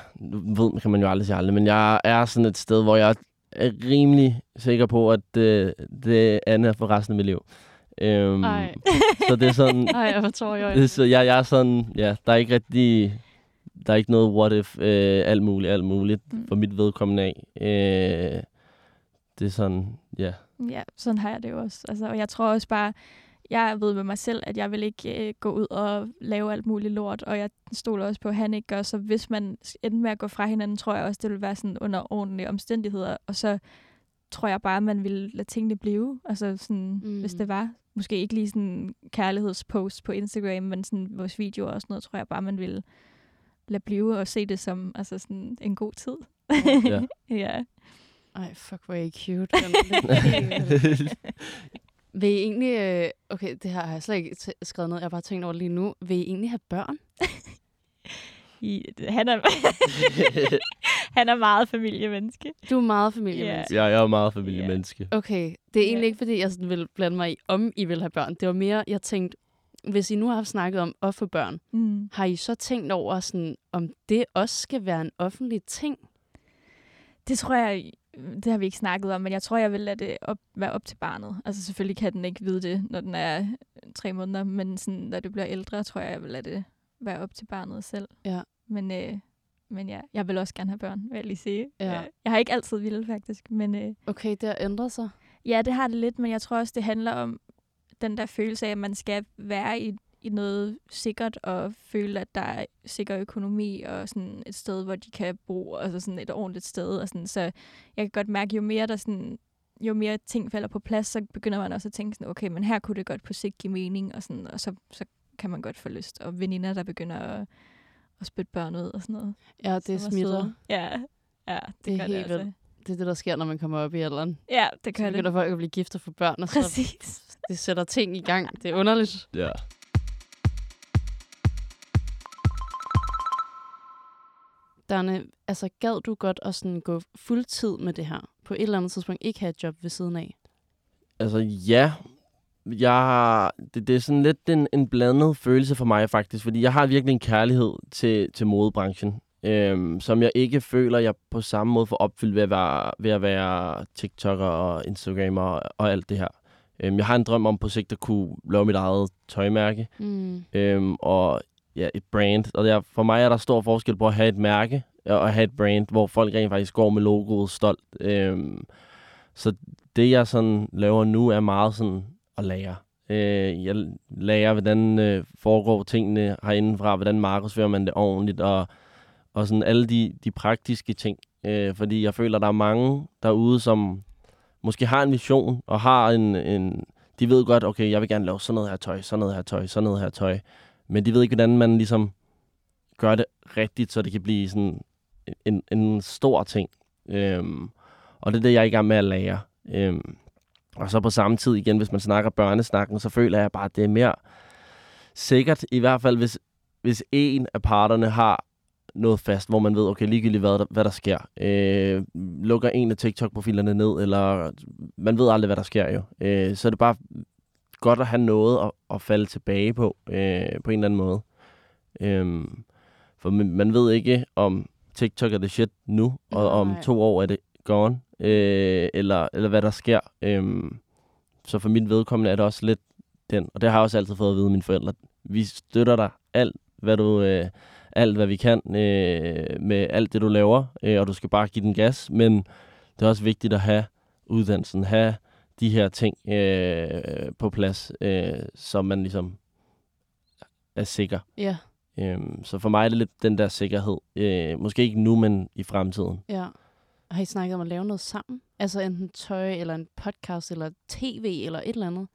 Ved kan man jo aldrig sige aldrig, men jeg er sådan et sted, hvor jeg er rimelig sikker på, at øh, det Anne er for resten af mit liv. Øhm,
Ej.
så det er sådan...
Ej, jeg
er
øjnene.
så jeg, jeg er sådan... Ja, der er ikke rigtig... Der er ikke noget what if, øh, alt muligt, alt muligt,
Mm.
for mit vedkommende af. Øh, det er sådan, ja.
Ja, sådan har jeg det jo også. Altså, og jeg tror også bare, jeg ved med mig selv, at jeg vil ikke øh, gå ud og lave alt muligt lort, og jeg stoler også på, at han ikke gør. Så hvis man endte med at gå fra hinanden, tror jeg også, det vil være sådan under ordentlige omstændigheder. Og så tror jeg bare, man ville lade tingene blive. Altså sådan,
Mm.
mm. hvis det var. Måske ikke lige sådan kærlighedspost på Instagram, men sådan vores videoer og sådan noget, tror jeg bare, man ville lade blive og se det som altså sådan en god tid.
Ja.
ja.
Ej, fuck, hvor er I cute. Vil I egentlig... øh, Okay, det her har jeg slet ikke t- skrevet ned. Jeg har bare tænkt over lige nu. Vil I egentlig have børn?
I, han, er, han er meget familiemenneske.
Du er meget familiemenneske.
jeg er meget familiemenneske.
Okay, det er egentlig
Ja.
ikke, fordi jeg sådan vil blande mig i, om I vil have børn. Det var mere, jeg tænkte, hvis I nu har snakket om at få børn,
Mm.
har I så tænkt over, sådan, om det også skal være en offentlig ting?
Det tror jeg, det har vi ikke snakket om, men jeg tror, jeg vil lade det op, være op til barnet. Altså selvfølgelig kan den ikke vide det, når den er tre måneder, men sådan, når det bliver ældre, tror jeg, jeg vil lade det være op til barnet selv.
Ja.
Men, øh, men ja, jeg vil også gerne have børn, vil jeg lige sige.
Ja.
Jeg har ikke altid ville, faktisk, men øh,
Okay, det har ændret sig.
ja, det har det lidt, men jeg tror også, det handler om den der følelse af, at man skal være i, i noget sikkert og føle, at der er sikker økonomi og sådan et sted, hvor de kan bo, altså sådan et ordentligt sted. Og sådan. Så jeg kan godt mærke, jo mere der sådan, jo mere ting falder på plads, så begynder man også at tænke sådan, okay, men her kunne det godt på sigt give mening, og, sådan, og så, så kan man godt få lyst. Og veninder, der begynder at, at spytte børn ud og sådan noget.
Ja, det
er
smitter.
søde. Ja, ja det,
Det er
gør
helt
det altså.
vildt. Det er det, der sker, når man kommer op i alderen.
Ja, det
Så
gør det.
begynder folk at blive gift og få børn, og så
Præcis.
det sætter ting i gang. Det er underligt.
Ja.
Darne, altså gad du godt at sådan gå fuldtid med det her? På et eller andet tidspunkt ikke have et job ved siden af?
Altså, ja. Jeg har, det, det er sådan lidt en, en blandet følelse for mig, faktisk. Fordi jeg har virkelig en kærlighed til, til modebranchen, øhm, som jeg ikke føler, jeg på samme måde får opfyldt ved at være, ved at være TikToker og Instagrammer og, og alt det her. Øhm, jeg har en drøm om på sigt at kunne lave mit eget tøjmærke.
Mm.
øhm, og ja, et brand. Og der, for mig er der stor forskel på at have et mærke og at have et brand, hvor folk rent faktisk går med logoet stolt. Øhm, så det, jeg sådan laver nu, er meget sådan at lære. Øh, jeg lærer, hvordan øh, foregår tingene herindefra, hvordan markedsfører man det ordentligt, og, og sådan alle de, de praktiske ting. Øh, fordi jeg føler, der er mange derude, som måske har en vision, og har en, en de ved godt, okay, jeg vil gerne lave sådan noget her tøj, sådan noget her tøj, sådan noget her tøj. Men de ved ikke, hvordan man ligesom gør det rigtigt, så det kan blive sådan en, en stor ting. Øhm, og det er det, jeg er i gang med at lære. Øhm, og så på samme tid igen, hvis man snakker børnesnakken, så føler jeg bare, at det er mere sikkert, i hvert fald hvis, hvis en af parterne har noget fast, hvor man ved, okay, ligegyldigt hvad der, hvad der sker. Øh, lukker en af TikTok-profilerne ned, eller man ved aldrig, hvad der sker jo. Øh, så er det bare godt at have noget at, at falde tilbage på, øh, på en eller anden måde. Øh, for man, man ved ikke, om TikTok er det shit nu, og om
Nej.
to år er det gone, øh, eller, eller hvad der sker. Øh, så for mit vedkommende er det også lidt den, og det har jeg også altid fået at vide af mine forældre. Vi støtter dig alt, hvad du, øh, alt, hvad vi kan øh, med alt det, du laver, øh, og du skal bare give den gas. Men det er også vigtigt at have uddannelsen, have de her ting øh, på plads, øh, så man ligesom er sikker.
Ja,
Øhm, så for mig er det lidt den der sikkerhed. Øh, måske ikke nu, men i fremtiden.
ja. Har I snakket om at lave noget sammen? Altså enten tøj, eller en podcast, eller tv, eller et eller andet?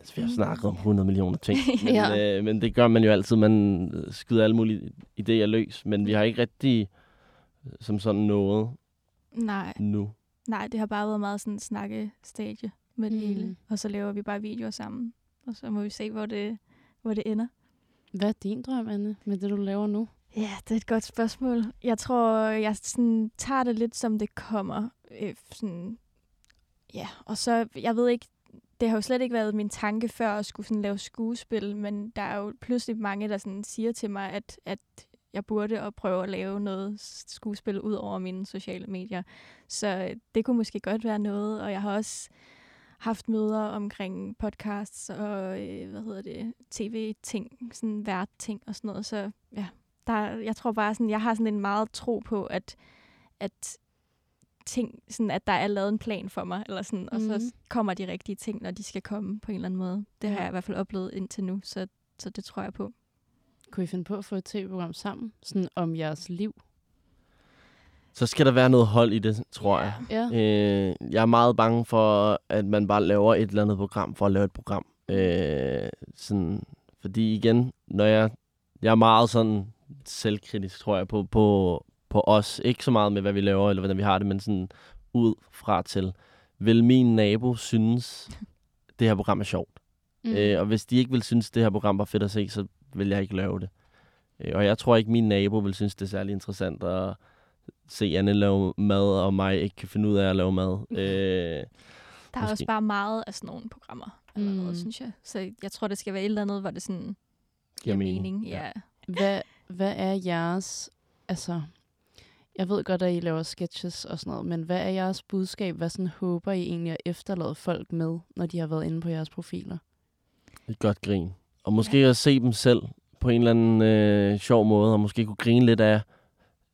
Altså, vi har snakket om 100 millioner ting. Men,
Ja.
øh, men det gør man jo altid. Man skyder alle mulige idéer løs. Men vi har ikke rigtig øh, som sådan noget
Nej,
nu.
nej, det har bare været meget sådan en snakkestadie med det
Mm.
hele. Og så laver vi bare videoer sammen. Og så må vi se, hvor det, hvor det ender.
Hvad er din drøm, Anne, med det, du laver nu?
Ja, det er et godt spørgsmål. Jeg tror, jeg sådan, tager det lidt, som det kommer. Øh, sådan, ja, og så, jeg ved ikke, det har jo slet ikke været min tanke før at skulle sådan lave skuespil, men der er jo pludselig mange, der sådan siger til mig, at, at jeg burde at prøve at lave noget skuespil ud over mine sociale medier. Så øh, det kunne måske godt være noget, og jeg har også haft møder omkring podcasts og, øh, hvad hedder det, tv-ting, sådan vært-ting og sådan noget, så ja, der, jeg tror bare sådan, jeg har sådan en meget tro på, at, at ting, sådan at der er lavet en plan for mig, eller sådan, og
Mhm.
så kommer de rigtige ting, når de skal komme på en eller anden måde. Det har jeg i hvert fald oplevet indtil nu, så, så det tror jeg på.
Kunne I finde på at få et tv-program sammen? Sådan om jeres liv?
Så skal der være noget hold i det, tror jeg.
Ja.
Øh, jeg er meget bange for, at man bare laver et eller andet program for at lave et program. Øh, sådan, fordi igen, når jeg, jeg er meget sådan selvkritisk, tror jeg, på, på, på os. Ikke så meget med, hvad vi laver, eller hvordan vi har det, men sådan ud fra til. Vil min nabo synes, det her program er sjovt?
Mm.
Øh, og hvis de ikke vil synes, det her program var fedt at se, så vil jeg ikke lave det. Øh, og jeg tror ikke, min nabo vil synes, det er særlig interessant at se Anne lave mad, og mig ikke kan finde ud af at lave mad. Øh,
Der er
Måske.
også bare meget af sådan nogle programmer, allerede,
Mm.
mm. synes jeg. Så jeg tror, det skal være et eller andet, hvor det sådan giver
mening.
mening.
Ja.
Ja.
Hvad, hvad er jeres... Altså, jeg ved godt, at I laver sketches og sådan noget, men hvad er jeres budskab? Hvad sådan håber I egentlig at efterlade folk med, når de har været inde på jeres profiler?
et godt grin. Og måske ja. at se dem selv på en eller anden øh, sjov måde, og måske kunne grine lidt af,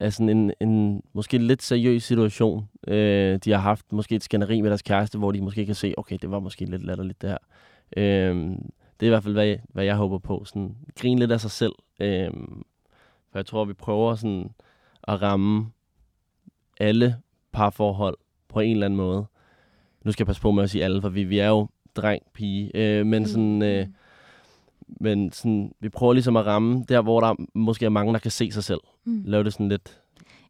af sådan en, en måske lidt seriøs situation, øh, de har haft. Måske et skænderi med deres kæreste, hvor de måske kan se, okay, det var måske lidt latterligt det her. Øh, det er i hvert fald, hvad jeg, hvad jeg håber på. Sådan, grine lidt af sig selv. Øh, for jeg tror, vi prøver sådan at ramme alle parforhold på en eller anden måde. Nu skal jeg passe på med at sige alle, for vi, vi er jo dreng, pige. Øh, men sådan... Øh, men sådan, vi prøver ligesom at ramme der, hvor der måske er mange, der kan se sig selv.
Mm.
Lave det sådan lidt...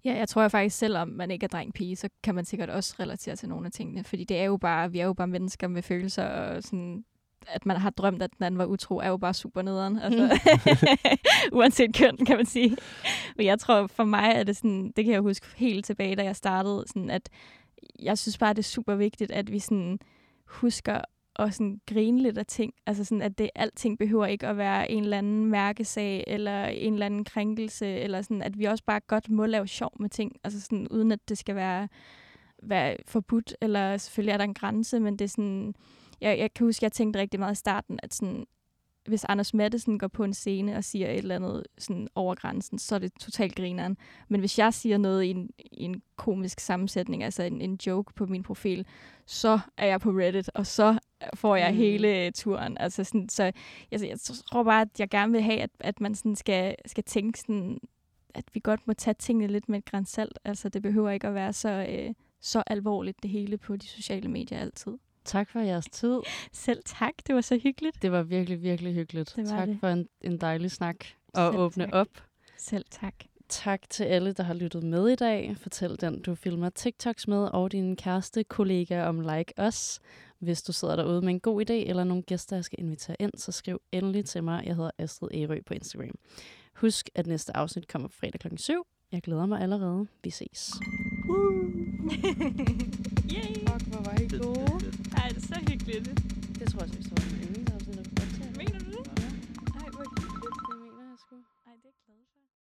Ja, jeg tror jeg faktisk, selvom man ikke er dreng-pige, så kan man sikkert også relatere til nogle af tingene. Fordi det er jo bare, vi er jo bare mennesker med følelser, og sådan, at man har drømt, at den anden var utro, er jo bare super nederen. Altså, uanset køn, kan man sige. Men jeg tror, for mig er det sådan, det kan jeg huske helt tilbage, da jeg startede, sådan at jeg synes bare, det er super vigtigt, at vi sådan husker og sådan grine lidt af ting. Altså sådan, at det, alting behøver ikke at være en eller anden mærkesag, eller en eller anden krænkelse, eller sådan, at vi også bare godt må lave sjov med ting, altså sådan, uden at det skal være, være forbudt, eller selvfølgelig er der en grænse, men det er sådan, jeg, jeg kan huske, jeg tænkte rigtig meget i starten, at sådan, hvis Anders Mattesen går på en scene og siger et eller andet sådan over grænsen, så er det totalt grineren. Men hvis jeg siger noget i en, i en komisk sammensætning, altså en, en joke på min profil, så er jeg på Reddit, og så får jeg
Mm.
hele turen. Altså sådan, så altså, jeg tror bare, at jeg gerne vil have, at, at man sådan skal, skal tænke sådan, at vi godt må tage tingene lidt med et græns salt. Altså det behøver ikke at være så, øh, så alvorligt det hele på de sociale medier altid.
Tak for jeres tid.
Selv tak, det var så hyggeligt.
Det var virkelig, virkelig hyggeligt.
Det var
tak
det.
for en, en dejlig snak og
Selv
åbne
tak.
op.
Selv tak.
Tak til alle, der har lyttet med i dag. Fortæl den, du filmer TikToks med, og din kæreste kollega om Like Us. Hvis du sidder derude med en god idé, eller nogle gæster, jeg skal invitere ind, så skriv endelig til mig. Jeg hedder Astrid Ærø på Instagram. Husk, at næste afsnit kommer fredag kl. 7. Jeg glæder mig allerede. Vi ses.
Yay!
Fuck, hvor var I gode.
Så hyggeligt.
Det tror jeg, også, vi står en